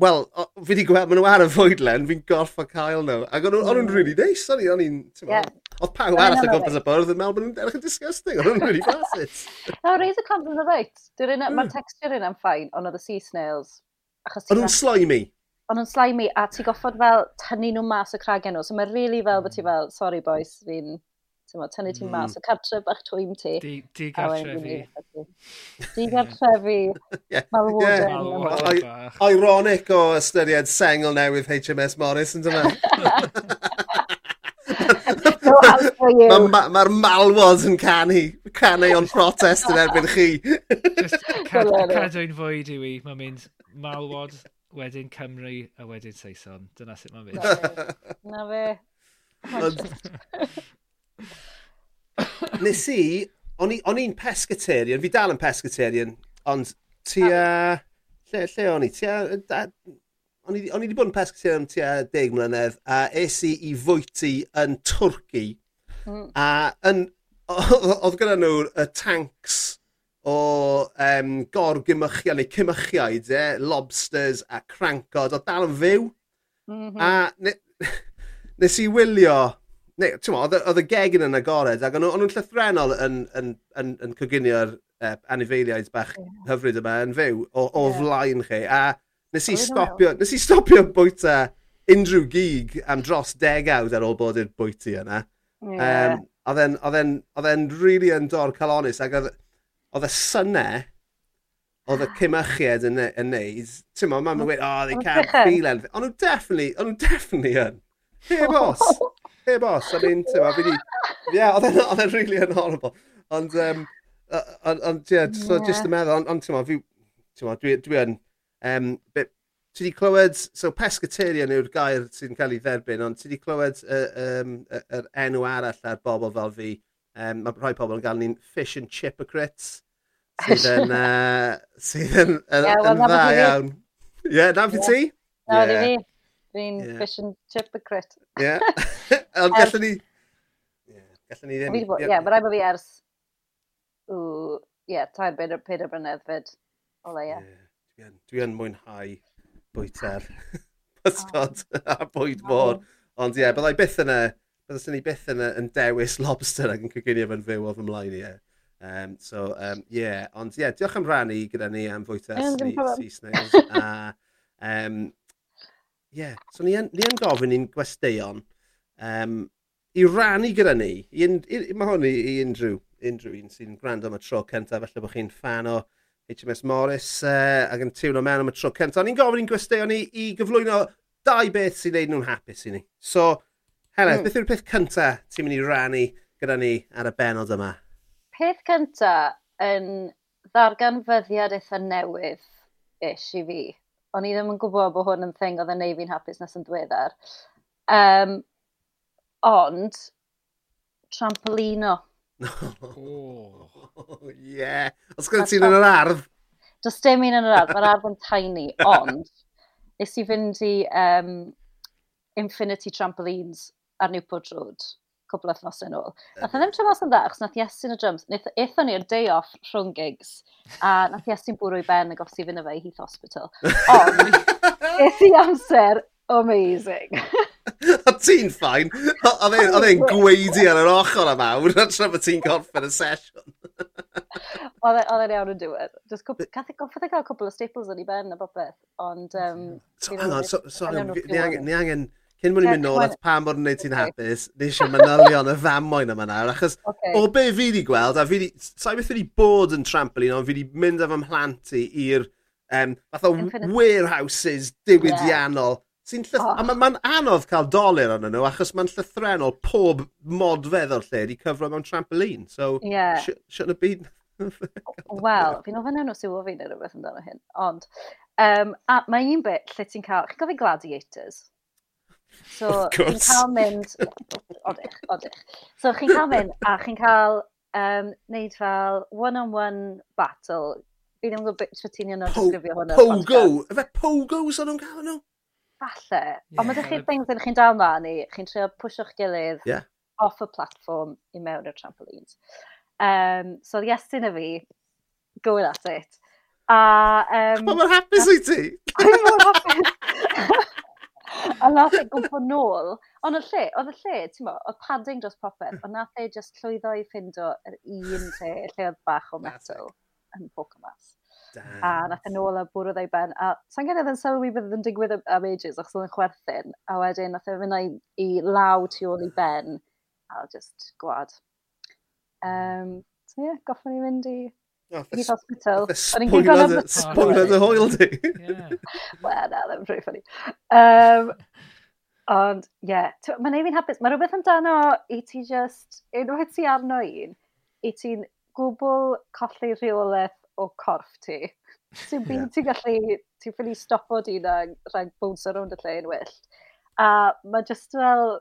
[SPEAKER 1] Wel, fi wedi gweld, maen nhw ar y fwydlen, fi'n gorffa cael nhw. Ac o'n nhw'n mm. really nice, o'n i'n, ti'n
[SPEAKER 3] yeah.
[SPEAKER 1] Oedd pawb arall o gwmpas y bwrdd yn meddwl bod nhw'n edrych yn disgusting, o'n nhw'n really *laughs* basit.
[SPEAKER 3] No, raise a condom the right. Dwi'n un, mae'r
[SPEAKER 1] mm.
[SPEAKER 3] texture yn am ffain, ond oedd y sea snails.
[SPEAKER 1] O'n nhw'n slimy?
[SPEAKER 3] O'n nhw'n slimy, a ti goffod fel tynnu nhw mas o cragen nhw, so mae'n really fel bod ti mm. fel, sorry boys, fi'n Mo, tynnu
[SPEAKER 1] ti
[SPEAKER 3] mas, mm. o cartre bach twym ti.
[SPEAKER 2] Di, di gartrefi.
[SPEAKER 3] Di *laughs* gartrefi. Malwoden.
[SPEAKER 1] Ironic o ystyried sengl newydd HMS Morris, yn dyma. *laughs* Mae'r ma, ma malwod yn canu, canu o'n protest yn erbyn chi. *laughs*
[SPEAKER 2] Just cad, cadw'n fwyd i wi, mae'n mynd malwod, wedyn Cymru a wedyn Saeson. Dyna sut mae'n mynd.
[SPEAKER 3] Na fe.
[SPEAKER 1] Na fe. Nes i, o'n i'n pescatarian, fi dal yn pescatarian, ond tua... Lle, lle o'n i? Tua... O'n i wedi bod yn pescatarian am tua deg mlynedd, a es i i fwyty yn Twrci,
[SPEAKER 3] mm.
[SPEAKER 1] a yn, oedd gyda nhw y tanks o um, gorgymychion neu cymychiaid, e, lobsters a crancod, o dal yn fyw.
[SPEAKER 3] Mm -hmm.
[SPEAKER 1] A ne, *laughs* nes i wylio neu, ti'n oedd y gegin yn agored, ac o'n nhw'n llythrenol yn, yn, yn, yn coginio'r uh, anifeiliaid bach yeah. hyfryd yma yn fyw o, o
[SPEAKER 3] yeah.
[SPEAKER 1] flaen chi. A nes i, stopio, nes i stopio bwyta unrhyw gig am dros degawd ar ôl bod i'r bwyty yna.
[SPEAKER 3] Yeah.
[SPEAKER 1] Um, oedd e'n really yn dor calonis, ac oedd y synau oedd y cymychiad yn, yn neud, ti'n mo, mam yn gweud, oh, they can't feel anything. Ond nhw definitely, ond nhw definitely yn. Heb os. *laughs* heb os, I mean, ti'n ma, fi di... Ie, oedd e'n really yn horrible. Ond, um, ond, ie, so, just y meddwl, ond ti'n ma, fi, ti'n ma, dwi yn... Um, bit, ti di clywed, so pescatarian yw'r gair sy'n cael ei dderbyn, ond ti di clywed yr uh, um, er enw arall ar bobl fel fi. Um, mae rhai pobl yn gael ni'n fish and chipocrates, sydd yn, *laughs* uh, sydd yn, yn, yn,
[SPEAKER 3] yn
[SPEAKER 1] dda iawn. Ie, yeah, na fi ti?
[SPEAKER 3] Na fi. Fi'n
[SPEAKER 1] yeah.
[SPEAKER 3] fish and chip y crit.
[SPEAKER 1] Ie. *laughs* *laughs* Ond gallwn ni... Gallwn ni ddim...
[SPEAKER 3] Ie, mae rhaid bod fi ers... Ww, ie, tair beidr peidr brynedd fyd. O leia.
[SPEAKER 1] Yeah. Dwi yn mwynhau bwyta'r pysgod *laughs* a bwyd môr. Ond ie, byddai byth yna... Byddai ni byth yna yn dewis lobster ac yn coginio fe'n fyw o fy mlaen i e. Um, so, um, yeah. Ond ie, yeah, diolch am rannu gyda ni am fwyta Saesneg. A um, yeah. so ni yn, ni yn gofyn i'n gwesteion um, i rannu gyda ni. I, i, mae hwn i, i unrhyw, unrhyw un sy'n gwrando am y tro cyntaf, felly bod chi'n fan o HMS Morris uh, ac yn tiwno mewn am y tro cyntaf. Ni'n gofyn i'n gwesteion ni i gyflwyno dau beth sy'n neud nhw'n hapus i ni. So, Helen,
[SPEAKER 3] mm.
[SPEAKER 1] beth yw'r peth cyntaf ti'n mynd i rannu gyda ni ar y benod yma?
[SPEAKER 3] Peth cyntaf yn ddarganfyddiad eitha newydd ish i fi. O'n i ddim yn gwybod bod hwn yn thing oedd yn neud fi'n hapus nes yn diweddar. Um, ond, trampolino. *laughs*
[SPEAKER 2] oh,
[SPEAKER 1] yeah. Os gyda ti'n yn yr ardd?
[SPEAKER 3] Does dim un yn yr ardd, mae'r ardd yn tiny, *laughs* ond nes i fynd i um, Infinity Trampolines ar Newport Road cwbl o thnos yn ôl. Nath e ddim trefos yn dda, achos nath Iestyn y drums. Eithon ni'r day off rhwng gigs, a nath Iestyn bwrw i ben a gofsi fyny fe i Heath Hospital. Ond, *laughs* eithi amser amazing. *laughs*
[SPEAKER 1] o ti'n ffain? Oedd e'n gweidi ar yr ochr am awr, a tra bod ti'n gorffen y sesiwn. *laughs*
[SPEAKER 3] E, oedd e'n iawn yn diwedd. Goffodd e gael cwbl o staples yn ei ben a bopeth, ond... Um,
[SPEAKER 1] so, hang on, so, so, ni angen...
[SPEAKER 3] Ni sorry,
[SPEAKER 1] ni angen cyn mwyn
[SPEAKER 3] i'n
[SPEAKER 1] mynd nôl at pa mor wneud ti'n hapus, ni eisiau manylion y famoen yma nawr, achos
[SPEAKER 3] okay.
[SPEAKER 1] o be fi wedi gweld, a fi wedi, sa'i beth wedi bod yn trampolin, ond fi wedi mynd am ymhlant i i'r um, fath o warehouses diwydiannol. Yeah. Sy'n llyth...
[SPEAKER 3] Oh.
[SPEAKER 1] A mae'n ma, anodd cael dolir arnyn nhw, achos mae'n llythrenol pob modfedd o'r lle wedi cyfro mewn trampolin. So, yeah. shouldn't have been...
[SPEAKER 3] Wel, fi'n ofyn enw sy'n ofyn neu rhywbeth amdano hyn, ond... Um, a mae un bit lle ti'n cael... Chi'n gofio gladiators? So,
[SPEAKER 1] chi'n
[SPEAKER 3] cael mynd... Odych, odych. So, chi'n cael mynd a chi'n cael um, neud fel one-on-one -on -one battle. Fi ddim yn gwybod beth ti'n iawn o'r disgrifio hwnna.
[SPEAKER 1] Pogo! Efe pogos o'n nhw'n cael nhw?
[SPEAKER 3] Falle. Yeah. Ond mae ydych chi'n things yn chi'n dal mlaen i. chi'n trio pwysio'ch gilydd
[SPEAKER 1] yeah.
[SPEAKER 3] off y platform i mewn i'r trampolines. Um, so, iestyn y fi, going at it. A... Um,
[SPEAKER 1] Mae'n hapus i ti! *laughs*
[SPEAKER 3] I'm hapus! a nath e gwmpo nôl. Ond y lle, oedd y lle, ti'n mo, oedd padding dros popeth, ond nath e just llwyddo i ffindo yr un lle, lle oedd bach o metal yn Pokemas. A nath e nôl a bwrdd ei ben, a sa'n gen i yn sylwi bydd yn digwydd am ages, achos oedd yn chwerthin, a wedyn nath e fynd i, i law tu ôl i ben, a just gwad. Um, so ie, yeah, goffon i fynd i Youth Hospital.
[SPEAKER 1] Spoiler the hoel di. *laughs*
[SPEAKER 3] Wel, na, ddim rhywbeth funny. Um, ond, ie, yeah. mae'n ei fi'n hapus. Mae rhywbeth amdano i ti just, unwaith ti arno un, i ti'n gwbl colli rheolaeth o corff ti. Ti'n byd yeah. ti'n gallu, ti'n ffili stopo di na rhaid bwns ar rownd y lle yn wyllt. A mae just fel,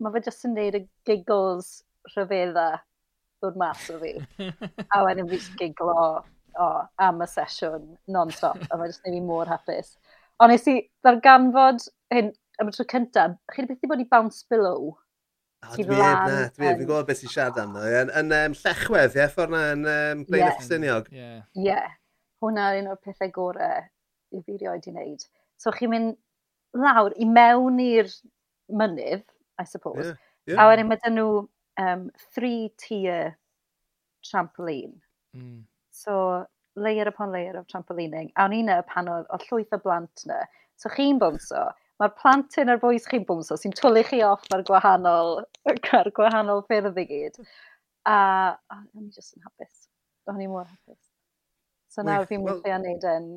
[SPEAKER 3] mae fe just yn neud y giggles rhyfedda ddod mas o fi. *laughs* a wedyn fi giglo o, am y sesiwn non-stop, a mae jyst neud fi mor hapus. Ond nes i ddarganfod hyn am y tro cyntaf, chi wedi beth i bod i bounce below? O,
[SPEAKER 1] dwi
[SPEAKER 3] eb
[SPEAKER 1] na, dwi
[SPEAKER 3] eb,
[SPEAKER 1] fi'n gwybod beth sy'n siarad amdano. Yn, yn um, llechwedd, ie, ffordd na, yn um, Blaen yeah. Ffysyniog.
[SPEAKER 2] Ie,
[SPEAKER 3] yeah. yeah. hwnna un o'r pethau gorau i fi rioed i wneud. So chi'n mynd lawr i mewn i'r mynydd, I suppose.
[SPEAKER 1] Yeah, yeah.
[SPEAKER 3] A wedyn mae dyn nhw um, three-tier trampoline.
[SPEAKER 2] Mm.
[SPEAKER 3] So, layer upon layer of trampolining. A o'n i'n pan oedd o llwyth o blant na. So, chi'n bwmso. Mae'r plantyn a'r bwys chi'n bwmso sy'n twlu chi off ar gwahanol, ar gwahanol ffyrdd i gyd. A, a o'n i jyst yn hapus. O'n i mor hapus. So nawr fi'n
[SPEAKER 1] well,
[SPEAKER 3] mwyn wneud yn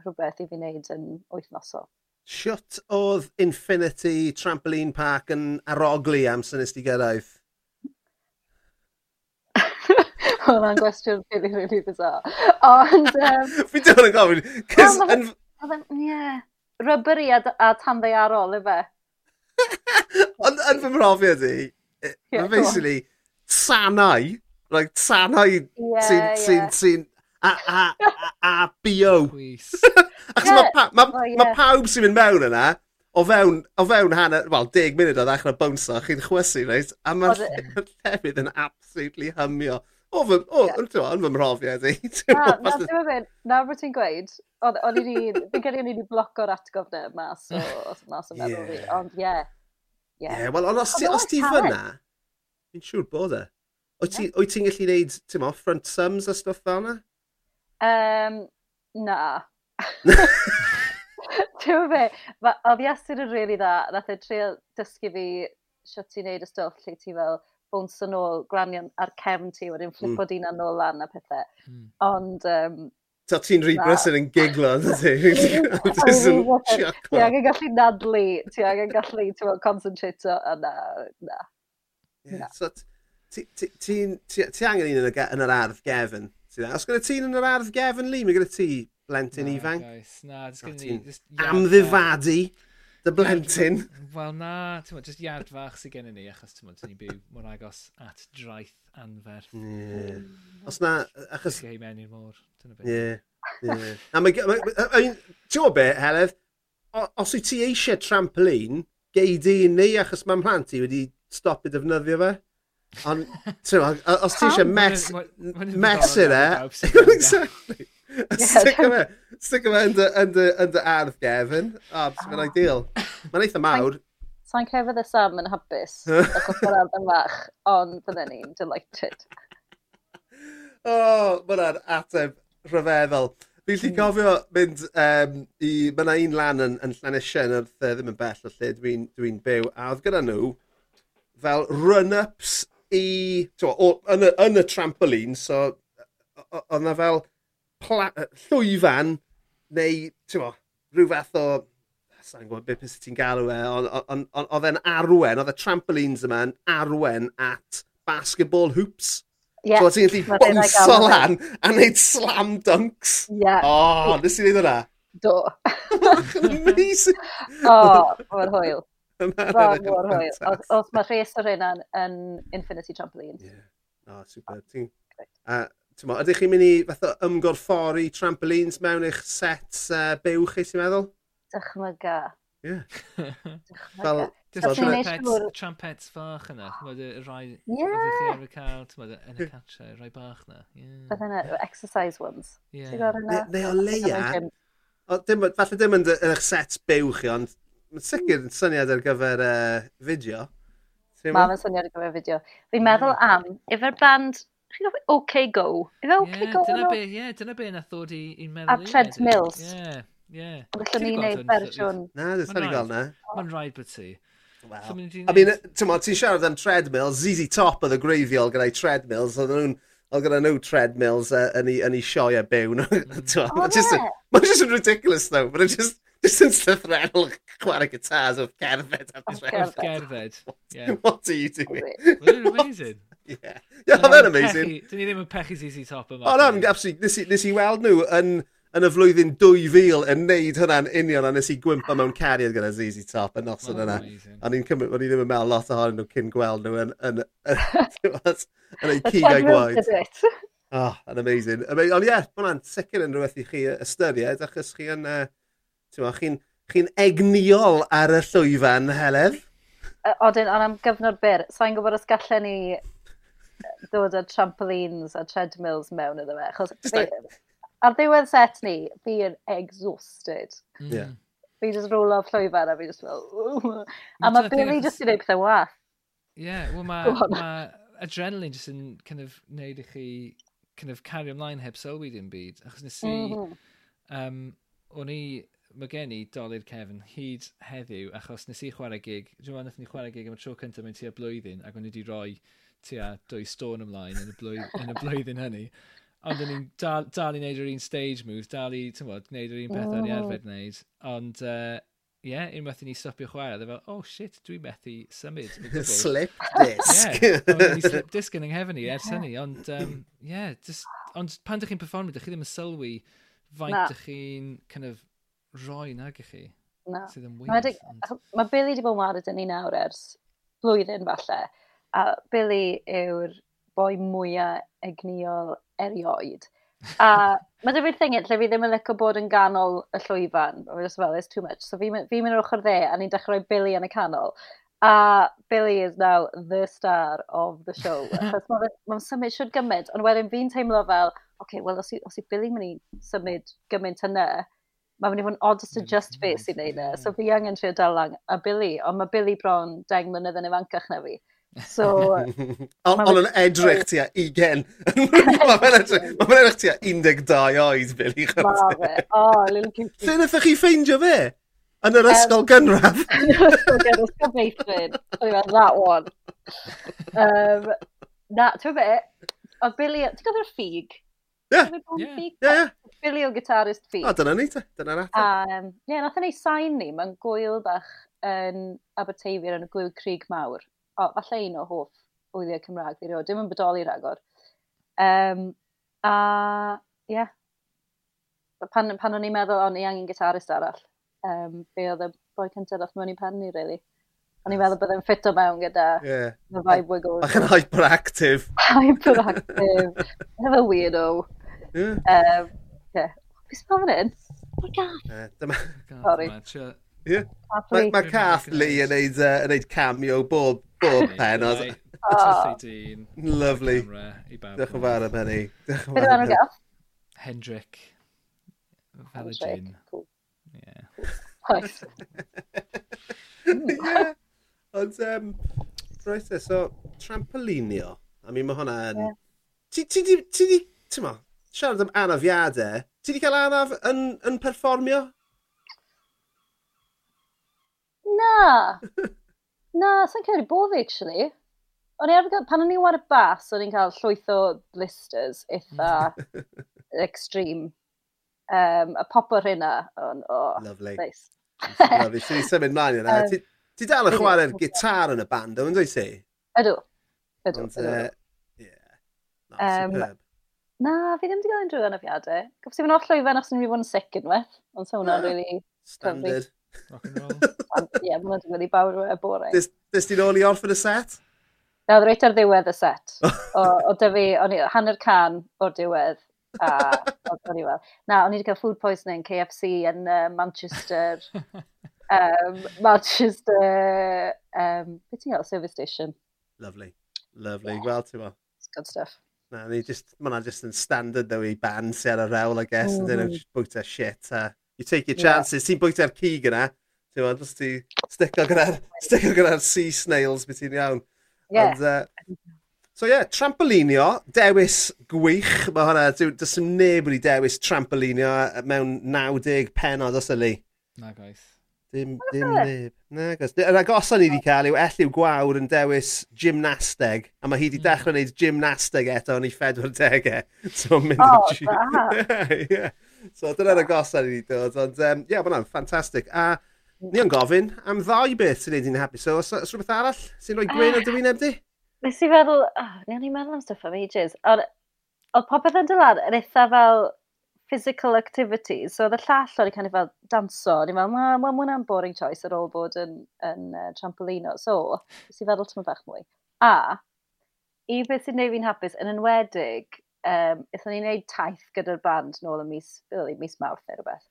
[SPEAKER 3] rhywbeth i fi wneud yn wythnosol.
[SPEAKER 1] Siwt oedd Infinity Trampoline Park yn aroglu am sy'n ysdi gyrraedd?
[SPEAKER 3] hwnna'n gwestiwn really, really bizarre. Ond... Um,
[SPEAKER 1] Fi ddim yn gofyn, cys...
[SPEAKER 3] Ie, ryberi a, a tanddearol, efe. *laughs*
[SPEAKER 1] Ond yn fy mhrofiad e,
[SPEAKER 3] i,
[SPEAKER 1] mae basically sanau, like sanau
[SPEAKER 3] yeah,
[SPEAKER 1] sy'n... Yeah. A, a, a, a bio. *laughs* Achos
[SPEAKER 3] yeah.
[SPEAKER 1] mae pa, ma,
[SPEAKER 3] oh, yeah.
[SPEAKER 1] ma pawb sy'n mynd mewn yna, o fewn, o fewn hanner, wel, deg munud o ddechrau bwnsa, chi'n chwysu, reit? A mae'r
[SPEAKER 3] e- *laughs*
[SPEAKER 1] llefydd yn absolutely hymio. O, fy, o, yn fy mhrofiad i. *laughs*
[SPEAKER 3] Na, na, dwi'n mynd, Nawr bod ti'n gweud, o'n i ni, fi'n credu o'n i ni bloco'r atgofn yma, so, *laughs* os mas o meddwl fi, ond ie. Ie,
[SPEAKER 1] wel, ond os ti fyna, fi'n siŵr bod e. Wyt ti'n gallu gwneud, ti'n mo, front sums a stuff fel yna?
[SPEAKER 3] Um, na. *laughs* Ti'n fe, oedd Iestyn yn rili dda, nath e trio dysgu fi sio ti'n neud y stwff lle ti fel, bwns yn ôl, glanio ar cefn ti, wedyn hmm. flipo mm. dyn nôl lan a pethau.
[SPEAKER 2] Mm.
[SPEAKER 3] Ond... Um,
[SPEAKER 1] Ta ti'n rhy brysur yn giglo, *laughs* dda ti? Jyst yn chuckle.
[SPEAKER 3] Angen gallu nadlu, ti angen gallu, ti'n meddwl, concentrato, a na, na. Yeah.
[SPEAKER 1] So, ti angen un yn yr ardd gefn. Os gyda ti'n yn yr ardd gefn, Lee, mae gyda ti blentyn ifanc.
[SPEAKER 2] Na,
[SPEAKER 1] na,
[SPEAKER 2] na,
[SPEAKER 1] na,
[SPEAKER 2] na, na, na,
[SPEAKER 1] na, dy blentyn.
[SPEAKER 2] Wel na, ti'n mwyn, jyst iard fach sydd gennym ni, achos ti'n mwyn, ti'n byw mor agos at draeth anferth.
[SPEAKER 1] Yeah. Mm. Os na, achos...
[SPEAKER 2] Gei mewn i'r môr, dyna beth.
[SPEAKER 1] Ie. Yeah. A mae, ti'n o beth, Heledd, os wyt ti eisiau trampolin, gei di ni, achos mae'n plant i wedi stopio defnyddio fe. Ond, ti'n os ti eisiau mes, mesur e, *laughs* exactly, stick fe. Stick them under, under, under ardd gefn. O, oh, mae'n ah. ideal. Mae'n eitha mawr.
[SPEAKER 3] Sa'n so cefydd y Sam yn hapus, *laughs* achos mae'r ardd yn fach, ond bydden ni'n delighted.
[SPEAKER 1] O, oh, mae'n ateb rhyfeddol. Fi'n lli hmm. cofio mynd um, i... Mae yna un lan yn, yn Llanisien wrth uh, e ddim yn bell o lle dwi'n dwi, dwi byw. A oedd gyda nhw fel run-ups i... Twa, o, yn, y, yn y trampoline, so oedd yna fel llwyfan neu t'mo' rhyw fath o sa'n gwybod beth byset ti'n galw e ond on' on' oedd e'n arwen oedd y trampolines yma yn arwen at basketball hoops.
[SPEAKER 3] Ie.
[SPEAKER 1] So ti'n gallu
[SPEAKER 3] ma' fe 'na
[SPEAKER 1] bownsio
[SPEAKER 3] galw e.
[SPEAKER 1] lan a wneud slam dunks.
[SPEAKER 3] Ie.
[SPEAKER 1] O nes i neud hwnna?
[SPEAKER 3] Do.
[SPEAKER 1] Amazing! *laughs*
[SPEAKER 3] O, mor hwyl. *laughs* Ymarfer mor hwyl. Os, os mae rhes o'r hynna'n yn Infinity Trampoline.
[SPEAKER 1] Ie. O super. Ti'n... Grêt. A Tymo, ydych chi'n mynd i fath o ymgorffori trampolines mewn eich sets uh, byw chi, ti'n meddwl?
[SPEAKER 3] Dychmyga.
[SPEAKER 1] Ie. Fel...
[SPEAKER 2] Trumpets, trumpets fach yna. Mod y rai...
[SPEAKER 3] Ie.
[SPEAKER 2] Ydych chi ar y cael, ti'n meddwl, yn y cartre, rai bach na.
[SPEAKER 3] Beth yna, exercise ones.
[SPEAKER 2] Ie.
[SPEAKER 1] Neu o leia... Dim, falle dim yn eich sets byw chi, ond mae'n sicr yn syniad ar gyfer uh, fideo.
[SPEAKER 3] Mae fe'n syniad ar gyfer fideo. Fi'n meddwl mm. am, efo'r band chi'n gofio OK Go? Ife OK
[SPEAKER 2] yeah,
[SPEAKER 3] Go?
[SPEAKER 2] Dyna be, yeah, dyna be na ddod i, i'n meddwl.
[SPEAKER 3] A
[SPEAKER 2] Tread
[SPEAKER 3] Mills.
[SPEAKER 2] Ie, yeah.
[SPEAKER 3] Gallwn ni wneud fersiwn.
[SPEAKER 1] Na, dwi'n sori gael na.
[SPEAKER 2] Mae'n rhaid bod ti.
[SPEAKER 1] Well,
[SPEAKER 2] so, I
[SPEAKER 1] mean, ti'n ti siarad am treadmills, ZZ Top oedd y greiddiol gyda'i treadmills, oedd nhw'n oedd gyda nhw treadmills uh, yn ei, yn ei sioia byw.
[SPEAKER 3] Mm. *laughs*
[SPEAKER 1] Mae'n just yn ridiculous though, but it's just, just yn llythrenol chwarae guitars of cerdded. Of
[SPEAKER 3] cerdded,
[SPEAKER 2] yeah. *laughs*
[SPEAKER 1] What are you doing?
[SPEAKER 2] Well, amazing.
[SPEAKER 1] Yeah. Yeah, no, mae'n amazing.
[SPEAKER 2] Dyn ni ddim yn pechu ZZ Top yma.
[SPEAKER 1] O, na, nes i nes i weld nhw yn, yn y flwyddyn 2000 yn neud hynna'n union a nes i gwympa mewn cariad gyda ZZ Top yn noson
[SPEAKER 2] oh,
[SPEAKER 1] yna.
[SPEAKER 2] Amazing.
[SPEAKER 1] A ni'n cymryd, o'n i ddim yn meddwl lot ohonyn nhw cyn gweld nhw yn, yn, yn, *laughs* yn
[SPEAKER 3] eu
[SPEAKER 1] cigau gwaed. Oh, yn amazing. Ond ie, yeah, hwnna'n sicr yn rhywbeth i chi ystyried, achos chi yn, uh, chi'n chi egniol ar y llwyfan,
[SPEAKER 3] Helef. Odyn, ond am gyfnod byr, sa'n gwybod os gallen ni dod â trampolines a treadmills mewn iddo fe.
[SPEAKER 1] Chos,
[SPEAKER 3] fi, ar ddiwedd set ni, fi yn exhausted.
[SPEAKER 2] Mm.
[SPEAKER 1] Yeah.
[SPEAKER 3] Fi just rôl o'r llwyfan a fi just fel... Ooh.
[SPEAKER 2] A
[SPEAKER 3] mae Billy just yn gwneud pethau wath.
[SPEAKER 2] Ie, yeah, wel mae ma adrenaline just yn kind of wneud i chi kind of cario ymlaen heb sylwi dim byd. Achos nes i...
[SPEAKER 3] Mm
[SPEAKER 2] um, o'n i mae gen i dolyr Kevin hyd heddiw, achos nes i chwarae gig, dwi'n meddwl wnaethon ni chwarae gig am y tro cyntaf mewn tua blwyddyn, ac o'n i wedi rhoi tua dwy stôn ymlaen yn y, blwydd, yn y blwyddyn hynny. Ond o'n i'n dal, dal i wneud yr un stage move, dal i, ti'n bod, wneud yr un peth o'n i arfer wneud. Ond, ie, uh, yeah, unwaith i ni stopio chwarae, dde fel, oh shit, dwi'n methu symud. *laughs*
[SPEAKER 1] slip disc.
[SPEAKER 2] Ie, yeah, slip *laughs* disc yn ynghefen i ers hynny. Ond, um, yeah, just, ond pan dych chi'n performio, dych chi ddim yn sylwi faint dych chi'n kind of roi nag ych chi.
[SPEAKER 3] Na.
[SPEAKER 2] Sydd yn wir.
[SPEAKER 3] Mae Billy wedi bod yn wario dyn ni nawr ers blwyddyn falle. A Billy yw'r boi mwyaf egniol erioed. *laughs* A mae dy fi'r thingyd lle fi ddim yn licio bod yn ganol y llwyfan. Mae'n just fel, it's too much. So fi'n fi mynd ochr dde a ni'n dechrau Billy yn y canol. A Billy is now the star of the show. *laughs* Mae'n ma symud siwr gymaint, ond wedyn fi'n teimlo fel, oce, okay, wel, os i, os i Billy mynd i symud gymaint yna, mae'n mynd i fod yn odd os y just face i wneud e. So fi angen trio dal lang a Billy, ond mae Billy bron deng mlynedd yn ifancach na fi. So... *laughs*
[SPEAKER 1] Ond on yn edrych ti a 20. Mae fe'n edrych ti a 12 oed, Billy.
[SPEAKER 3] Mae fe. Oh, little cutie.
[SPEAKER 1] Lle wnaethoch chi ffeindio fe? Yn yr ysgol um, gynradd? *laughs*
[SPEAKER 3] Yn yr ysgol gynradd, ysgol meithrin. that one. Um, na, ti'n fe, oedd Billy, ti'n gofio'r ffug?
[SPEAKER 1] Ie.
[SPEAKER 2] Ie,
[SPEAKER 1] ie.
[SPEAKER 3] Billy o gitarist ffug.
[SPEAKER 1] O, dyna ni te, dyna'r ateb.
[SPEAKER 3] Ie, um, yeah, nath ni sain ni, mae'n gwyl bach yn Aberteifi yn y gwyl Crig Mawr o, falle un o hoff wyliau Cymraeg fi roi, dim yn bodoli ragor. Um, a, ie, yeah. pan, pan o'n i'n meddwl o'n i angen gitarist arall, um, be oedd y boi cyntaf off mewn i pen ni, really. O'n i'n meddwl byddai'n ffito mewn gyda
[SPEAKER 1] yeah.
[SPEAKER 3] the vibe we're
[SPEAKER 1] going. Ac yn hyperactive.
[SPEAKER 3] hyperactive. Never weirdo.
[SPEAKER 1] Yeah.
[SPEAKER 3] Um, yeah. Beth sy'n fan hyn? Mae'r gath.
[SPEAKER 1] Dyma...
[SPEAKER 3] Sorry.
[SPEAKER 1] Mae'r cath Lee yn neud, uh, yn neud cameo bob Bob pen.
[SPEAKER 2] Tyllu dyn.
[SPEAKER 1] Lovely. Diolch yn fawr am hynny. Diolch yn fawr am hynny.
[SPEAKER 2] Hendrick. Fel y
[SPEAKER 3] dyn.
[SPEAKER 2] Yeah. *laughs*
[SPEAKER 1] Ond, um, roedd e, so, trampolinio. I mean, mae hwnna yn...
[SPEAKER 3] Yeah.
[SPEAKER 1] Ti, ti, ti, di, ti, ma, siarad am anafiadau, ti di cael anaf yn, yn perfformio?
[SPEAKER 3] Na. *laughs* Na, sa'n ei bod fi, actually. O'n i arfer, gael, pan o'n i'n war y bas, o'n i'n cael llwyth o blisters eitha *laughs* extreme. Um, a pop o'r hynna. Oh, oh,
[SPEAKER 1] Lovely.
[SPEAKER 3] Nice.
[SPEAKER 1] Lovely. Ti'n symud mlaen yna.
[SPEAKER 3] Um,
[SPEAKER 1] Ti dal yn chwarae'r gitar yn y band, o'n dweud ti?
[SPEAKER 3] Ydw. Ydw.
[SPEAKER 1] Ond, uh, yeah. Um,
[SPEAKER 3] na, fi ddim wedi cael unrhyw anafiadau. Gofs i fynd o'r llwyfan achos ni'n mynd i fod yn sic unwaith. Ond sa hwnna'n *gasps* really...
[SPEAKER 1] Standard.
[SPEAKER 2] Rock and roll.
[SPEAKER 3] Ie, yeah, mae'n digwydd i bawb y
[SPEAKER 1] bore. Dys ti'n ôl i orffen y set?
[SPEAKER 3] Na, oedd reit ar ddiwedd y set. *laughs* O, o dy fi, o'n i hanner can o'r diwedd. A, *laughs* o'n i fel. Na, o'n i wedi cael food poisoning KFC yn uh, Manchester. *laughs* um, Manchester, um, beth ti'n gael, service station.
[SPEAKER 1] Lovely. Lovely. Yeah. Wel, ti'n mo.
[SPEAKER 3] It's good stuff.
[SPEAKER 1] Na, ni just, mae'na just yn standard though, i band sy'n ar y rewl, I guess, mm. Dyn nhw'n bwyta shit. Uh, you take your chances. Ti'n bwyta'r cig yna, ti'n meddwl, os ti stico gyda'r *laughs* stico gyda'r sea snails beth ti'n iawn.
[SPEAKER 3] Yeah.
[SPEAKER 1] And, uh, so yeah, trampolinio, dewis gwych. Mae hwnna, does dim neb wedi dewis trampolinio uh, mewn 90 penod os yli.
[SPEAKER 2] Na gwaith.
[SPEAKER 1] Dim, dim neb. Na gwaith. Yr agos ni wedi cael yw Elliw Gwawr yn dewis gymnasteg. A mae hi wedi hmm. dechrau gwneud gymnasteg eto yn ei 40au. *laughs* So
[SPEAKER 3] oh,
[SPEAKER 1] mynd oh, *laughs*
[SPEAKER 3] i...
[SPEAKER 1] yeah so dyna'r agosau ni wedi dod. Ond ie, um, yeah, hwnna'n ffantastig. A mm. ni o'n gofyn am ddau beth sy'n neud i'n hapus. So, os, os rhywbeth arall sy'n rhoi gwein o dywyneb di?
[SPEAKER 3] Nes i feddwl, oh, ni o'n i'n meddwl am stuff am ages. Ond oedd popeth yn dylad yn eitha fel physical activities. So, oedd y llall o'n i kind of fel danso. O'n i'n fel, ma, ma, hwnna'n boring choice ar ôl bod yn, yn uh, trampolino. So, nes i feddwl tyma bach mwy. A, i beth sy'n neud fi'n hapus, yn enwedig, um, eithon ni'n neud taith gyda'r band nôl yn mis, really, mis mawrth neu rhywbeth.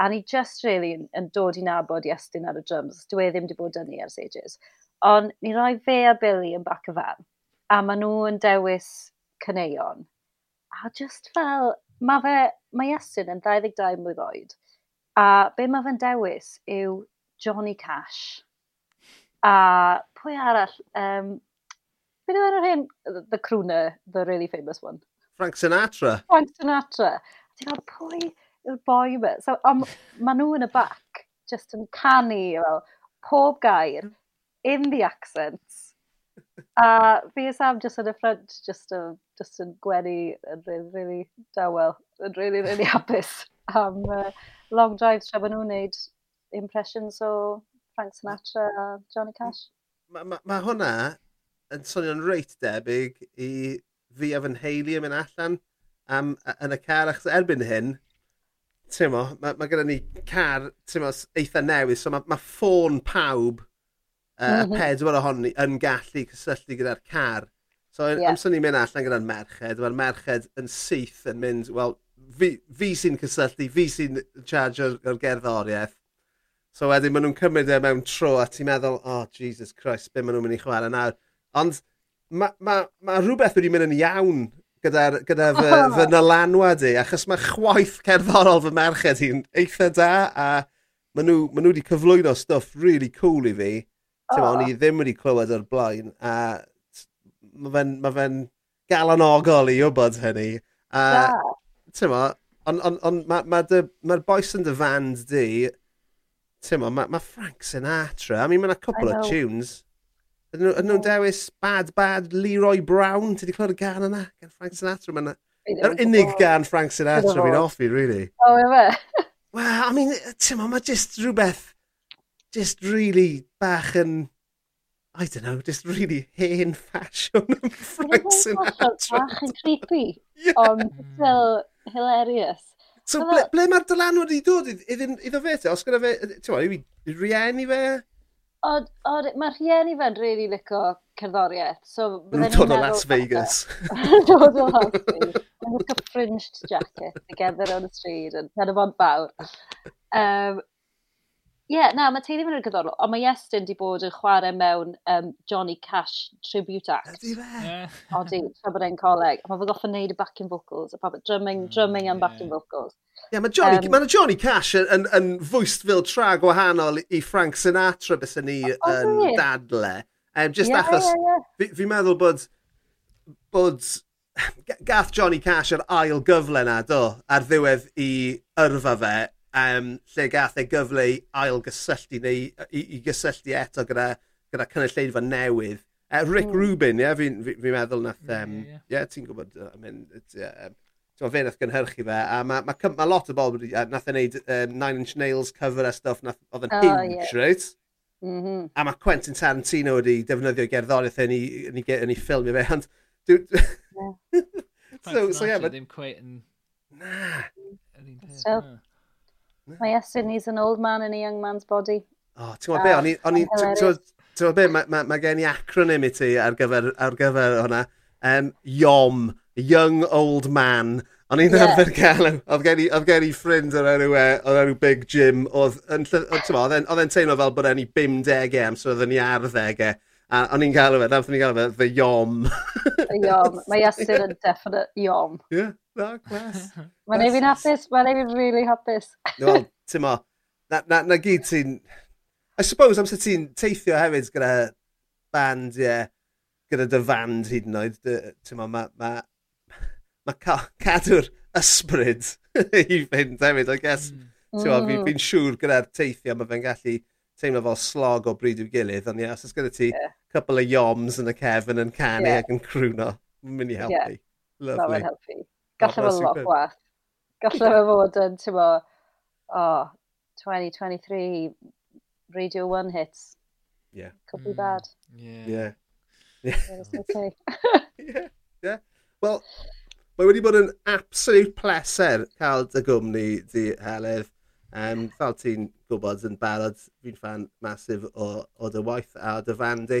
[SPEAKER 3] A ni just really yn, yn dod i nabod Iestyn ar y drums. Dwi e ddim wedi bod yn ni ers ages. Ond ni roi fe a Billy yn bac y fan. A maen nhw yn dewis cyneuon. A just fel, mae fe, mae Iestyn yn 22 mlynedd oed. A be mae fe'n dewis yw Johnny Cash. A pwy arall, um, beth yw enw'r hyn? The Crooner, the really famous one.
[SPEAKER 1] Frank Sinatra.
[SPEAKER 3] Frank Sinatra. Ti'n gael pwy yw'r boi yma? E? So, um, maen nhw yn y bac, just yn canu, fel, pob gair, in the accents. A fi a Sam just yn y ffrant, just, a, just yn gwenu yn really, really dawel, yn really, really hapus am uh, long drives tra bod nhw'n wneud impressions o Frank Sinatra a Johnny Cash.
[SPEAKER 1] Mae ma, ma hwnna yn swnio'n reit debyg i fi a fy nheulu yn mynd allan am, yn y car, achos erbyn hyn, tymo, mae ma gyda ni car tymo, eitha newydd, so mae ma ffôn pawb uh,
[SPEAKER 3] mm
[SPEAKER 1] -hmm. pedwar ohoni yn gallu cysylltu gyda'r car. So yeah. amser ni'n mynd allan gyda'r merched, mae'r merched yn syth yn mynd, wel, fi, fi sy'n cysylltu, fi sy'n charge o'r gerddoriaeth. So wedyn maen nhw'n cymryd e mewn tro a ti'n meddwl, oh Jesus Christ, be maen nhw'n mynd i chwarae nawr. Ond mae ma, ma rhywbeth wedi mynd yn iawn gyda'r gyda fy,
[SPEAKER 3] oh.
[SPEAKER 1] fy nylanwad i, achos mae chwaith cerddorol fy merched i'n eitha da, a maen nhw, ma nhw wedi cyflwyno stwff really cool i fi.
[SPEAKER 3] Oh.
[SPEAKER 1] O'n i ddim wedi clywed o'r blaen, a mae fe'n ma fe galanogol i wybod hynny. A, ti'n Tymo, ond on, on, mae'r ma, ma, dy, ma boes yn dy fand di, ti'n tymo, mae ma Frank Sinatra, I mean, mae'n a couple of tunes Ydyn nhw'n dewis Bad Bad Leroy Brown? Ti wedi clywed y gan yna? Gan Frank Sinatra? Mae'n yr unig gan Frank Sinatra fi'n offi, really.
[SPEAKER 3] O, oh, fe? *laughs*
[SPEAKER 1] Well, I mean, ti'n mae just rhywbeth, just really bach yn, I don't know, just really hen fashion yn Frank Sinatra.
[SPEAKER 3] Bach yn creepy,
[SPEAKER 1] yeah.
[SPEAKER 3] ond still hilarious.
[SPEAKER 1] So, ble, ble mae'r dylanwad i ddod iddo fe te? Os gyda fe, ti'n meddwl, yw i rieni fe?
[SPEAKER 3] Mae'r rhieni fe'n rili really licio cerddoriaeth. So,
[SPEAKER 1] Nhw'n *laughs* dod o Las Vegas.
[SPEAKER 3] dod o Las Vegas. Mae'n fringed jacket together on the street yn Penamon Fawr. Um, yeah, na, mae Teulu Fyny'r Gyddorol, ond mae Iestyn di bod yn chwarae mewn um, Johnny Cash tribute act.
[SPEAKER 1] Ydy fe?
[SPEAKER 2] Yeah.
[SPEAKER 3] Odi, tra bod e'n coleg. Mae fe goffa wneud y backing vocals, a pabod drumming, mm, drumming and backing vocals.
[SPEAKER 1] Ie, yeah, mae Johnny,
[SPEAKER 3] um,
[SPEAKER 1] mae Johnny Cash yn, yn, yn fwyst fel tra gwahanol i Frank Sinatra bys ni yn
[SPEAKER 3] oh,
[SPEAKER 1] dadle. Um, just
[SPEAKER 3] yeah,
[SPEAKER 1] achos,
[SPEAKER 3] yeah,
[SPEAKER 1] yeah. fi'n fi meddwl bod, bod gath Johnny Cash yr ail gyfle na, do, ar ddiwedd i yrfa fe um, lle gath e gyfle i ail gysylltu neu i, i gysylltu eto gyda, gyda cynulleidfa newydd. Uh, Rick
[SPEAKER 3] mm.
[SPEAKER 1] Rubin, ie, yeah, fi'n fi, fi meddwl nath...
[SPEAKER 2] Ie,
[SPEAKER 1] um,
[SPEAKER 2] yeah,
[SPEAKER 1] yeah. yeah, ti'n gwybod, I mean, it, yeah, um, fe nath gynhyrchu fe, a mae ma, ma lot o bobl wedi, uh, nath e wneud um, Nine Inch Nails cover a stuff nath, oedd yn
[SPEAKER 3] oh,
[SPEAKER 1] huge,
[SPEAKER 3] yeah.
[SPEAKER 1] right?
[SPEAKER 3] Mm -hmm.
[SPEAKER 1] A mae Quentin Tarantino wedi defnyddio gerddoriaeth yn ei, yn ei, yn ei ffilmio fe, ond... Dwi'n... *laughs* so, so,
[SPEAKER 2] yeah,
[SPEAKER 1] but...
[SPEAKER 2] ddim cweith yn...
[SPEAKER 1] Na.
[SPEAKER 2] Yr un peth,
[SPEAKER 3] Mae Estyn, he's an old man in a young man's body.
[SPEAKER 1] O, oh, ti'n gwybod be, ah, o'n i, ti'n gwybod be, mae ma, ma gen i acronym i ti ar gyfer, ar gyfer hwnna. Um, YOM, Young Old Man. O'n i'n
[SPEAKER 3] yeah.
[SPEAKER 1] arfer cael him. Oedd gen i ffrind o'r enw, e, o'r enw Big Jim. Oedd yn teimlo fel bod enni 50 am, so oedd yn i arddegau. A o'n i'n cael fe, nath ni'n cael fe, the yom.
[SPEAKER 3] the yom. Mae Yasir yn *laughs* definite yom.
[SPEAKER 1] Yeah, that class.
[SPEAKER 3] Mae'n ei fi'n hapus, mae'n ei fi'n really hapus.
[SPEAKER 1] Wel, ti'n mo, na, na, na gyd ti'n... I suppose amser ti'n teithio hefyd gyda band, ie, yeah, gyda dy fand hyd yn oed, ti'n mo, mae ma, ma ca cadw'r ysbryd *laughs* i fynd hefyd, I guess. Mm. Ti'n mo,
[SPEAKER 3] mm.
[SPEAKER 1] fi'n fi siŵr gyda'r teithio, mae fe'n gallu teimlo fel slog o bryd i'w gilydd, ond ie, os oes gyda ti...
[SPEAKER 3] Yeah
[SPEAKER 1] couple of yoms yn y cefn yn canu
[SPEAKER 3] yeah.
[SPEAKER 1] ac yn crwno. Mae'n Mynd i helpu.
[SPEAKER 3] Yeah.
[SPEAKER 1] Lovely.
[SPEAKER 3] Mae'n helpu.
[SPEAKER 1] Gallai
[SPEAKER 3] fe lot gwaith. Gallai fe fod yn, ti'n mo, oh, 2023 Radio 1 hits.
[SPEAKER 1] Yeah.
[SPEAKER 3] Could be
[SPEAKER 2] mm.
[SPEAKER 3] bad.
[SPEAKER 2] Yeah.
[SPEAKER 1] Yeah. *laughs*
[SPEAKER 3] Yeah. yeah. okay. *laughs* *laughs*
[SPEAKER 1] yeah. yeah. Well, mae wedi bod yn absolute pleser cael dy gwmni di helydd. Um, fel ti'n gwybod yn barod, fi'n fan masif o, o dy waith a dy fandi.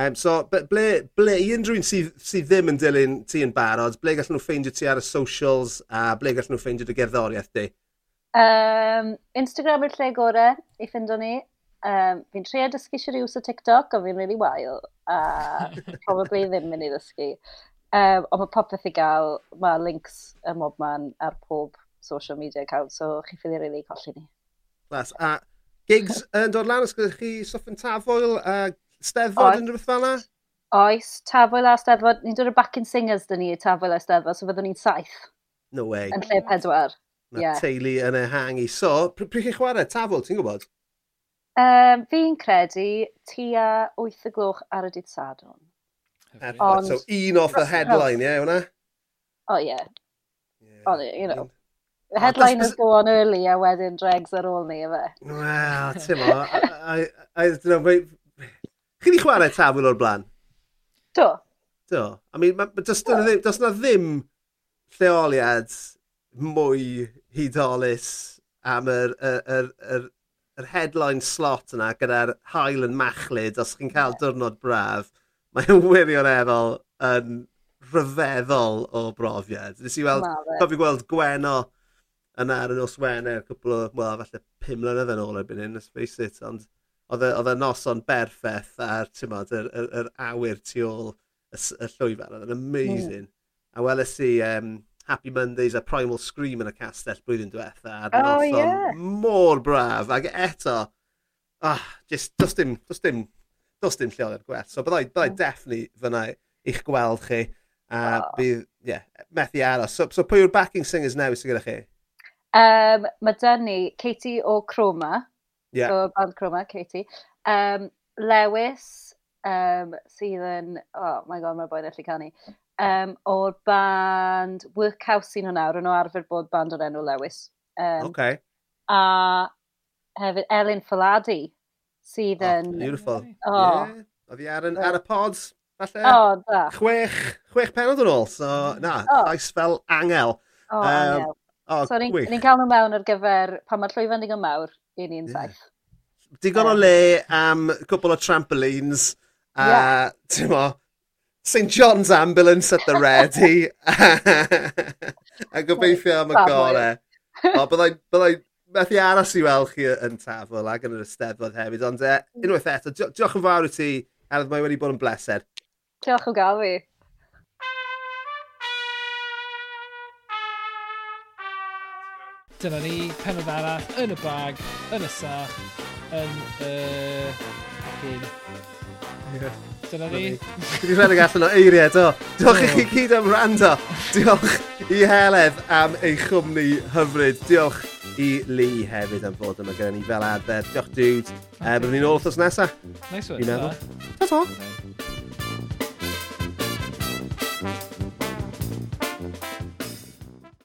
[SPEAKER 1] Um, so, ble, ble, i unrhyw un sydd, sydd ddim yn dilyn ti yn barod, ble gallen nhw ffeindio ti ar y socials a ble gallen nhw ffeindio dy gerddoriaeth di?
[SPEAKER 3] Um, Instagram yw'r lle gorau i ffindo ni. Um, fi'n trio dysgu eisiau rhywus o TikTok, ond fi'n really wael, a *laughs* probably ddim mynd i ddysgu. Um, ond mae popeth i gael, mae links y mob man ar pob social media account, so chi ffili rili really colli ni.
[SPEAKER 1] Glas, a gigs yn dod lan os gyda chi Soffan Tafoel a steddfod yn rhywbeth fel na?
[SPEAKER 3] Oes, tafwyl a steddfod. Ni'n dod o backing singers dyn ni, tafwyl a steddfod, so fyddwn ni'n saith.
[SPEAKER 1] No way.
[SPEAKER 3] Yn lle pedwar.
[SPEAKER 1] Mae
[SPEAKER 3] yeah.
[SPEAKER 1] teulu yn ehangu. So, pryd chi'n chwarae tafwyl, ti'n gwybod?
[SPEAKER 3] Um, fi'n credu tua 8 y gloch ar y dydd sadwn. Ond,
[SPEAKER 1] so, un off
[SPEAKER 3] y
[SPEAKER 1] headline, ie, hwnna?
[SPEAKER 3] O, ie. Yeah.
[SPEAKER 1] yeah.
[SPEAKER 3] Oh, you know.
[SPEAKER 1] Yeah.
[SPEAKER 3] The headliners
[SPEAKER 1] ah,
[SPEAKER 3] go on early a wedyn dregs ar ôl ni, efe.
[SPEAKER 1] Wel, ti'n mo, I, I, I, I, Chi wedi chwarae tafwyl o'r blaen?
[SPEAKER 3] Do.
[SPEAKER 1] Do. I mean, ma, ma, does, na Ddim, does na ddim lleoliad mwy hydolus am yr, yr, yr, yr, yr headline slot yna gyda'r hael yn machlud os chi'n cael diwrnod braf. Mae'n *laughs* wirioneddol yn rhyfeddol o brofiad. Nes i weld, cofio gweld Gweno yna ar y nos Wener, cwpl o, wel, falle pum mlynedd yn ôl erbyn hyn, let's face it, ond oedd e, y e noson berffeth a'r yr, yr, yr awyr tu ôl y, y llwyfan. Oedd yn amazing. Mm. A weles i um, Happy Mondays a Primal Scream yn y castell blwyddyn diwetha. A'r
[SPEAKER 3] oh,
[SPEAKER 1] noson
[SPEAKER 3] yeah.
[SPEAKER 1] mor braf. Ac eto, ah, just, does dim, does dim, does dim lleoliad gwell. So byddai, byddai mm. definitely fyna i'ch gweld chi. A
[SPEAKER 3] oh.
[SPEAKER 1] bydd, ie, yeah, methu aros. So, so pwy yw'r backing singers newydd sy'n gyda chi?
[SPEAKER 3] Um, mae dyn ni Katie o Croma,
[SPEAKER 1] yeah.
[SPEAKER 3] o band Chroma, Katie. Um, Lewis, um, sydd yn, oh my god, mae'r boi'n allu canu, um, o'r band Workhouse sy'n nhw nawr, yn nhw arfer bod band o'r enw Lewis. Um,
[SPEAKER 1] okay.
[SPEAKER 3] A hefyd Elin Faladi, sydd yn...
[SPEAKER 1] Oh, beautiful.
[SPEAKER 3] Oh.
[SPEAKER 1] Yeah. Oedd hi ar, yn, ar y pods, falle?
[SPEAKER 3] O, oh, da.
[SPEAKER 1] Chwech, chwech penod yn ôl, so mm. na,
[SPEAKER 3] oh.
[SPEAKER 1] llais fel angel.
[SPEAKER 3] O,
[SPEAKER 1] oh, um,
[SPEAKER 3] angel.
[SPEAKER 1] Oh,
[SPEAKER 3] so, ni'n ni cael nhw mewn ar gyfer, pan mae'r llwyfan digon mawr, i ni'n
[SPEAKER 1] yeah.
[SPEAKER 3] saith.
[SPEAKER 1] Digon o le am cwbl o trampolines a yeah. mo, St John's Ambulance at the ready *laughs* a gobeithio am y gore. O, byddai, byddai methu aros i weld chi yn tafel ac yn yr ysteddfod hefyd, ond uh, unwaith eto, diolch yn fawr i ti, Elif, mae wedi bod yn bleser.
[SPEAKER 3] Diolch o gael fi.
[SPEAKER 2] dyna ni, penod arall, yn y bag, yn y sach, yn y... Uh, yeah. Dyna ni.
[SPEAKER 1] Dwi'n rhedeg allan o eiriau, do. Diolch i chi gyd am rando. Diolch i Heledd am ei chwmni hyfryd. Diolch i Lee hefyd am fod yma gyda ni fel adfer. Diolch, dude. Okay. Um, Byddwn ni'n ôl wrthos nesaf.
[SPEAKER 2] Nice one.
[SPEAKER 1] Dwi'n meddwl. Ta-ta.